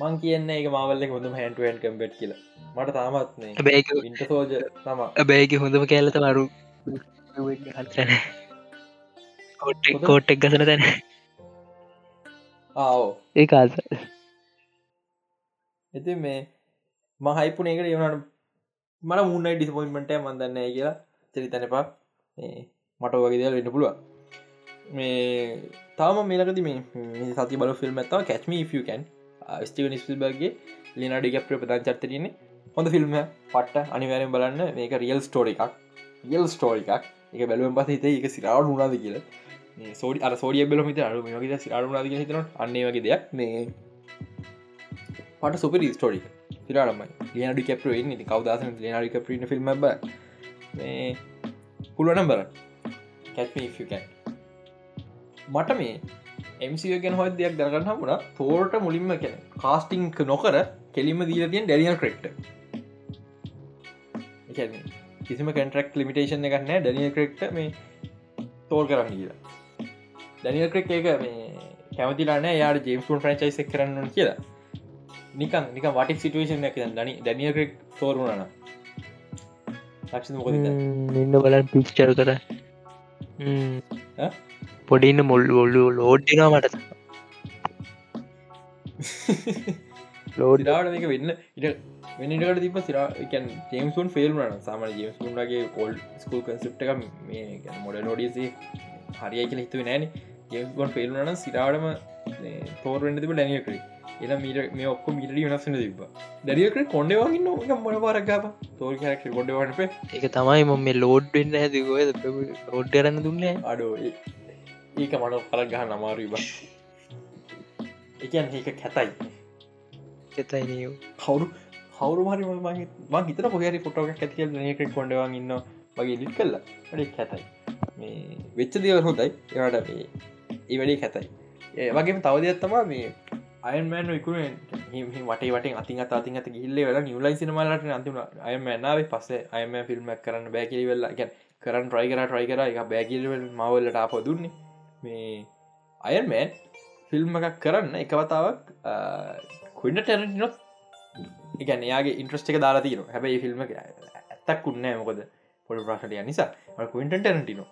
මං කියන්න එක මාවල්ල හොඳම හැන්ටුවන් කම්පෙට් කියල. මට තාමත්නේ බැක ඉන්ට සෝජ තම බැයික හොඳම කෑලත මරු කෝට්ටෙක් ගසන තැන. ආෝ ඒ කාස ඉති මේ මහයිපුන එකට යවනට මට මුන්නයි ඩිස්පොයින්මට මන්දන්න කියලා චරි තැනපා මට වගේ දල් වෙන්න පුළුව මේ තාම මේලකති මේ සති බල ෆිල්ම් ඇතාව කැච්ම ෆකන් ස්ටව නිස්ල්බර්ගේ ලිනඩි ගැප්‍ර ප්‍රධාන් චර්තරන්නේ හොඳ ෆිල්ම් පට්ට අනිවැරෙන් බලන්න මේක රියල් ස්ටෝරි එකක්. ියල් ස්ටෝරි එකක්. එක බැලුවෙන් පස හිත එක සිරාවට උනාද කියල. සෝඩි අර සෝඩිය බෙල හිත අරු මගේ සිරාුනාද හිතන අන්නේ වගේ දෙයක් මේ පට සුපරි ස්ටෝරික සිරාටම ලියනඩි කැපර න්න කවදස ලියනඩි කපරන ෆිල්ම් බ මේ පුළුවනම් බර කැත්මකන් මට මේ එමසිගෙන් හොත් දෙයක් දරගන්න හමුණ තෝරට මුලින්ම කැන කාස්ටිංක් නොකර කෙලිම දීල තියෙන් ඩැනියල් ක්‍රෙක්ට කිසිම කටරක් ලිමිටේෂන් එකක් නෑ ඩැනිය ක්‍රෙක්ට මේ තෝල් කරන්න කියලා. ඩැනියල් ක්‍රෙක් එක මේ කැමතිලාන යාට ජේම්ස්ුන් ෆ්‍රන්චයිස කරන්න කියලා. නිකන් නික වටික් සිටුවේෂන් එක දනි ඩැනිය ක්‍රෙක් තෝරුණන ලක්ෂ මොකද ඉන්න බලන් පික්චර කර පොඩින්න මුල් ඔල්ලු ලෝඩ්ඩිනා මට. ලෝඩිලාට මේක වෙන්න ඉට වෙනට තිබ සිරකන් ජේම්සුන් ෆෙල්න සාම ජේම්සුන්ගේ කොල් ස්කූල් කන්සප්ට එක මේ මොඩ නෝඩියසේ හරිය කියල හිතුව නෑන. ජේම්ස්ගොන් ෆෙල්නන සිරාටම තෝරෙන්ට තිබ ඩැනියකරේ එලා මීට මේ ඔක්කො මිට වෙනස්සන තිබ දැරියකට කොඩවාගන්න ඕක මොන පාරක්ගාප තෝර කැරක්ට කොඩවන්නප ඒක තමයි මොම මේ ලෝඩ් වෙන්න හැතිකෝය ලෝඩ් කරන්න දුන්නේ අඩෝ ඒක මට පරක් ගහ නමාරුයි බ. එකන් ඒක කැතයි. නියෝ කවුරු කවරු හරි ම හිතර පොහරි පොටෝක ඇතිකල් නකට කොඩවා ඉන්න වගේ ලිත් කල්ල ඩේ කැතයි. මේ වෙච්ච දේව හොඳයි. එවට මේ ඒ වැඩේ කැතයි. ඒ වගේ තවදයක්ත්තමා මේ අයමෑන ඉකුරෙන් වට වට අති අති අත ගිල්ල වෙල නිවලයි සිනමලට අන්තිම අයමෑනාව පස්සේ අයම ෆිල්ම්මක් කරන්න බෑකිලි වෙල්ල එක කරන්න ට්‍රයිකර ට්‍රයි කර. එක බෑකිල්වල් මවල්ලට අප දුන්නේ මේ අයර්මෑන් ෆිල්ම් එකක් කරන්න එකවතාවක් කුන්න ටැරටිනොත් එකන යාගේ ඉන්ට්‍රස්ට එක දාලා තින හැබැයි ෆිල්ම් ඇත්තක් උන්නෑ මොකද? පොඩ ප්‍රශ්ටය නිසා. කුන්ට ටැරටිනෝ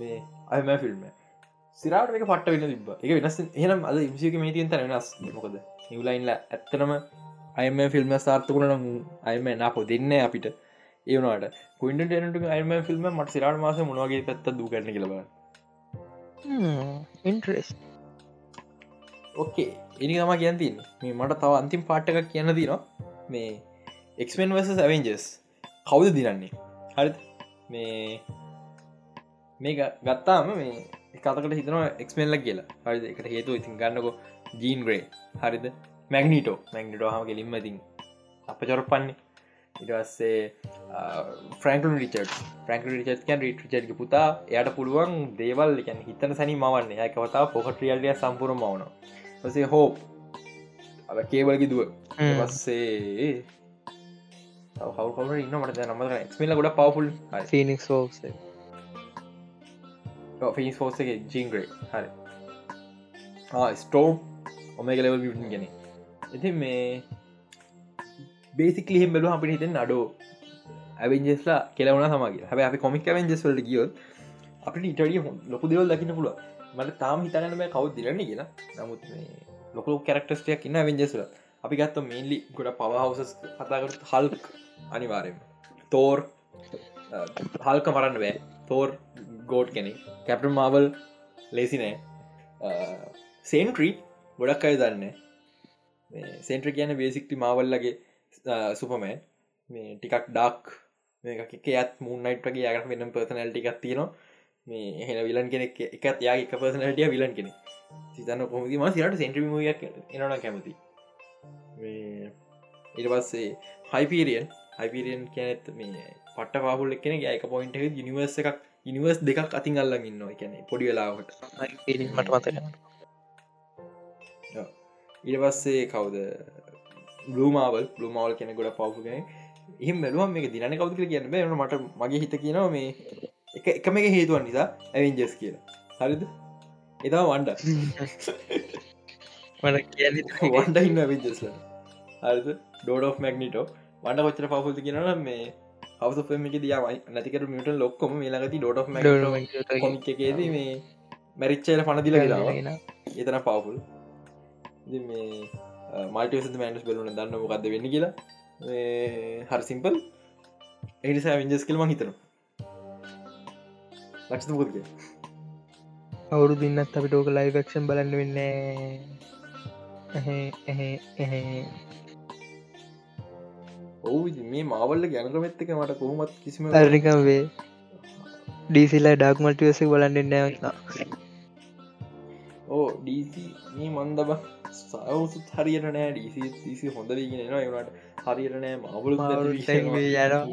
මේ අයම ෆිල්ම් සිරාට එක. පට වෙන තිබ එක වෙනස් එනම් අද ඉසික මේ තියන් තර වෙනස්. මොකද? නිවලයින්ල ඇත්තනම අයම ෆිල්ම් සාර්ථකුණ අයම නාපො දෙන්න අපිට. ඒවනට කුන්ට ටනට අයම ෆිල්ම් මට සිරාට මාස මොනවගේ පැත්ත දූ කරන කියලබ ඉන්ට්‍රෙස් ඕකේ එනි තම කියන්තින් මේ මට තව අන්තිම් පාට්ටකක් කියන්න දිනවා මේ එක්මෙන් වස සැවෙන්ජස් කවුද දිනන්නේ හරි මේ මේ ගත්තාම මේ එකතකට හිතන එක්මෙල්ල කියලා හරි එකට හේතු ඉතින් ගන්නකො ජීන් ග්‍රේ හරිද මැගනිටෝ මැගනිටෝ හම කෙලින්ම ඉතින් අප චොරපන්නේ ඉටස්සේ ෆ්‍රන්කල් රිචඩ් ෆ්‍රන්ක රිචත්කන් රිට්චඩ් පුතා. එයට පුළුවන් දේවල් එකන් හිතන සැනි මවන්න. යකවතා පොහට රියල්ලිය සම්පුර මවන සේ හෝප් අ කේවල්ගි දුව. පස්සේ හවර ඉන්න මට නම එක්මල ගොඩ පවෆුල් ෆිනික් ෝස් ෆිනිස් ෝස එක. ජීන්ග්‍රේ හරි. ස්ටෝම් ඔමේ ලෙවල් ගැන ඉති මේ බේසිකලිහිම් බැලු අපිට හිතෙන් අඩෝ ඇවෙන්ජෙස්ලා කෙලවන සමගේ හැ අපි කොමික් වෙන්ජෙස් වලට ගියොත් අපිට ඉටඩිය ලොකු දෙවල් දකින්න පුළුව මට තාම හිතනම කවු දිරන්න කියලා. නමුත් ලොකු කැරක්ටස්ටයක් ඉන්න වෙන්ජෙසල අපි ගත්ත මේන්ලි ගොඩ පවහවසස් කතාකට හල්ක් අනිවාරයෙන් තෝර් හල්ක මරන්න බෑ. තෝර් ගෝඩ් කෙනෙ කැප්ට මාවල් ලේසි නෑ. සේන්ට්‍රී ගොඩක් අය දන්න සෙන්ට්‍ර කියන බේසික්ටි මාවල්ලගේ සුපමෑන් මේ ටිකක් ඩක් එක ඇත් මූන්නයිටගේ යට වෙනම් පර්සනල් ටිකක් තියෙනවා. මේ එහෙන විලන් කෙනෙක් එකත් යා එක පසනටිය විලන් කෙනෙ සිතන්න කොමති ම සිරට සෙන්ට්‍රමියක් එනන කැමති ඉට පස්සේ හයිපීරියන් හයිපිරියන් කැනෙත් මේ පට පාපුල එකන එක පොයින්ට නිවර්ස එකක් ඉනිවර්ස් දෙකක් අතින් අල්ලන් ඉන්න එකැනෙ පොඩි වෙලාවට මට මතන ඉට පස්සේ කවුද බ්ලූමාවල් බ්ලූමාවල් කෙන ගොඩ පවපුගෙන එහම බැලුවම් මේ දින කවද කියන්න බෑන මට මගේ හිත කියනවා මේ එක එකම එක හේතුවන් නිසා ඇවින්ජස් කියලා. හරිද? එතා වන්ඩ වන්ඩ ඉන්න විජස්ල හරිද? ඩෝඩ of මැගනිටෝ වන්ඩ කොච්චර පවුද කියනන මේ හවස පමක දියමයි නැතිකට මිට ලොක්කොම මේලගති ඩෝඩ of කොමික් එකේද මේ මැරිච්චයට පනදිල ගෙලාගෙන එතන පවපුල් මේ මල්ටස මෑන්ස් බලුන දන්න මොකක්ද වෙන්න කියලා. හරි සිම්පල් එනිසා විජස් කල්ම හිතනවා. ලක්ෂ මොකද අවුරු දින්නත් අපිට ඕක ලයිවක්ෂන් බලන්න වෙන්න ඔවු මේ මාවල්ල ගැනකමත්තක මට කොහොමත් කිසිම ඇරිකම් වේ ඩීසිල්ලා ඩක් මල්ටිවස බලන්න නෑ ඕ ඩීසි මේ මන්දබ සවසුත් හරියට නෑ. ඩීසි ීසි හොඳ වීගෙන නවා එනට හරියට නෑ. මවුලු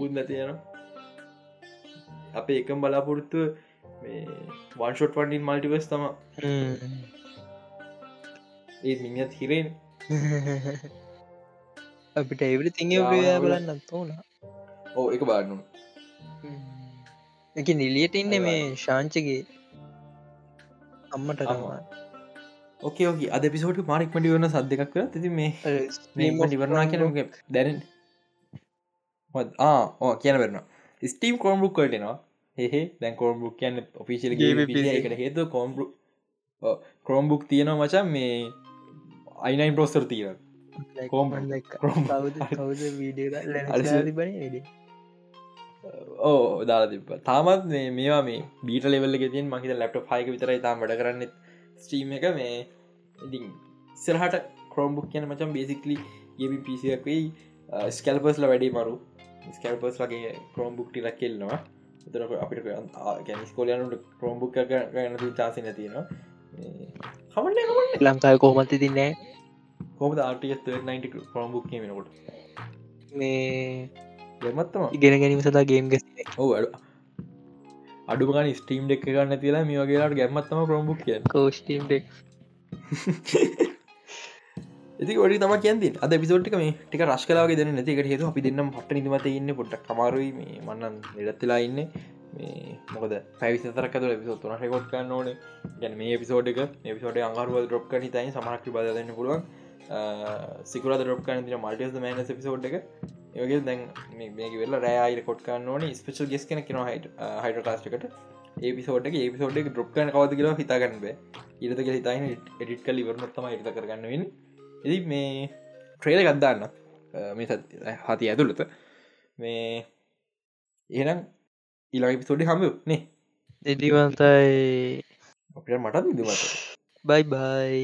යන නැතියන අපේ එකම් බලාපොරොත්තු මේ වන්ෂොට් වන්ඩින් මල්ටිවස් තම ඒ මිනිත් හිරෙන් අපිට එවරි තිං බලන්න. තෝන ඕ එක බාන්නු එක නිලියට ඉන්න මේ ශාංචගේ අම්මට ඕකේ ඕක අද පිසෝට මාරික්මටි වන සද්දකක් කර තිති මේ නිවරනා කියන දැන ආ කියන වෙරනවා ස්ටීම් කෝම්බුක් කටනවා හෙ දැන් කෝම්බුක් කියන්න ඔෆිසිල් එකට හේතු කෝම්බු කරෝම්බුක් තියෙනවා මචන් මේ අයිනයින් ප්‍රෝස්තර තියෙන ඕ දාලා තිබ තාමත් මේවා මේ බීට ලෙවල්ල ගෙතින් මහිත ලැප්ට ෆයික විතරයි තාම වැඩ කරන්න ස්ට්‍රීම් එක මේ ඉතින් සරහට කරෝම්බුක් කියන මචන් බේසිකලි ගෙවි පිසියක් වෙයි. ස්කල්පස්ල වැඩේ මරු. ස්කල්පස් ලගේ කරෝම්බුක්ටි ලක්කෙල්නවා තර අපිට ගැන ස්කෝලයනුට කරෝම්බුක් ගන්න චාසි නැතිනවා හමන්න ලංකාය කොහමති තින්නේ කොම ආටියස් 90 කරෝම්බුක් කියමෙනකොට මේ දෙමත්තම ඉගෙන ගැනීම සතා ගේම් ගෙ ඕ අඩු අඩුගන ස්ටීම් ඩෙක් ගන්න තිලා මේ වගේලාට ගැම්මත්තම ප්‍රම්බුක් කිය කෝස්ටීම් ඩෙක් ඉති ොඩි තම කියන්ති අද පිසෝට්ක මේ ටික රශ් කලාගේ දෙන නැතිකට හේතු අපි දෙන්නම් පට නිමත ඉන්න පොට්ට කමාරුයි මේ මන්නන් නිරත්තිලා ඉන්න. මේ මොකද පැවිසතරක පිසොත් තුන රෙකොඩ් කන්න ඕන. ගැන මේ පිසෝඩ් එක පිසෝට අංගරුවල් ඩොප් කන තයි සමහක් බදන්න පුළුවන්. සිකුර ඩොප් කන තින මල්ටස් මන පිසෝඩ් එක ඒගේ දැන් මේ වෙල්ල රෑයිර කොට්කන්න ඕන ස්පේල් ගෙස් කෙන කෙන හයිට කාස්ටකට ඒපිසෝඩ් එක ඒපිසෝඩ් ඩොප් කන කවද කියලා හිතාගන්න බෑ. ඉරතක හිතයින එඩිට් කල ඉවරනොත්තම ඉත කරගන්නවෙන්න එදි මේ ට්‍රේල ගත්දාන්න මේ හති ඇතුළත. මේ ඒනම් ඊලා පිසෝඩි හම නේ? දෙඩිවන්තයි අපට මටත් විදමට බයි බයි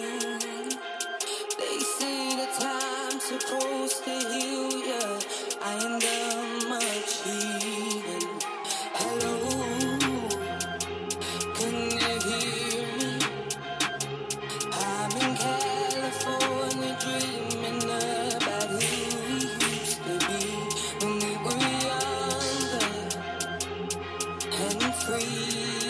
free.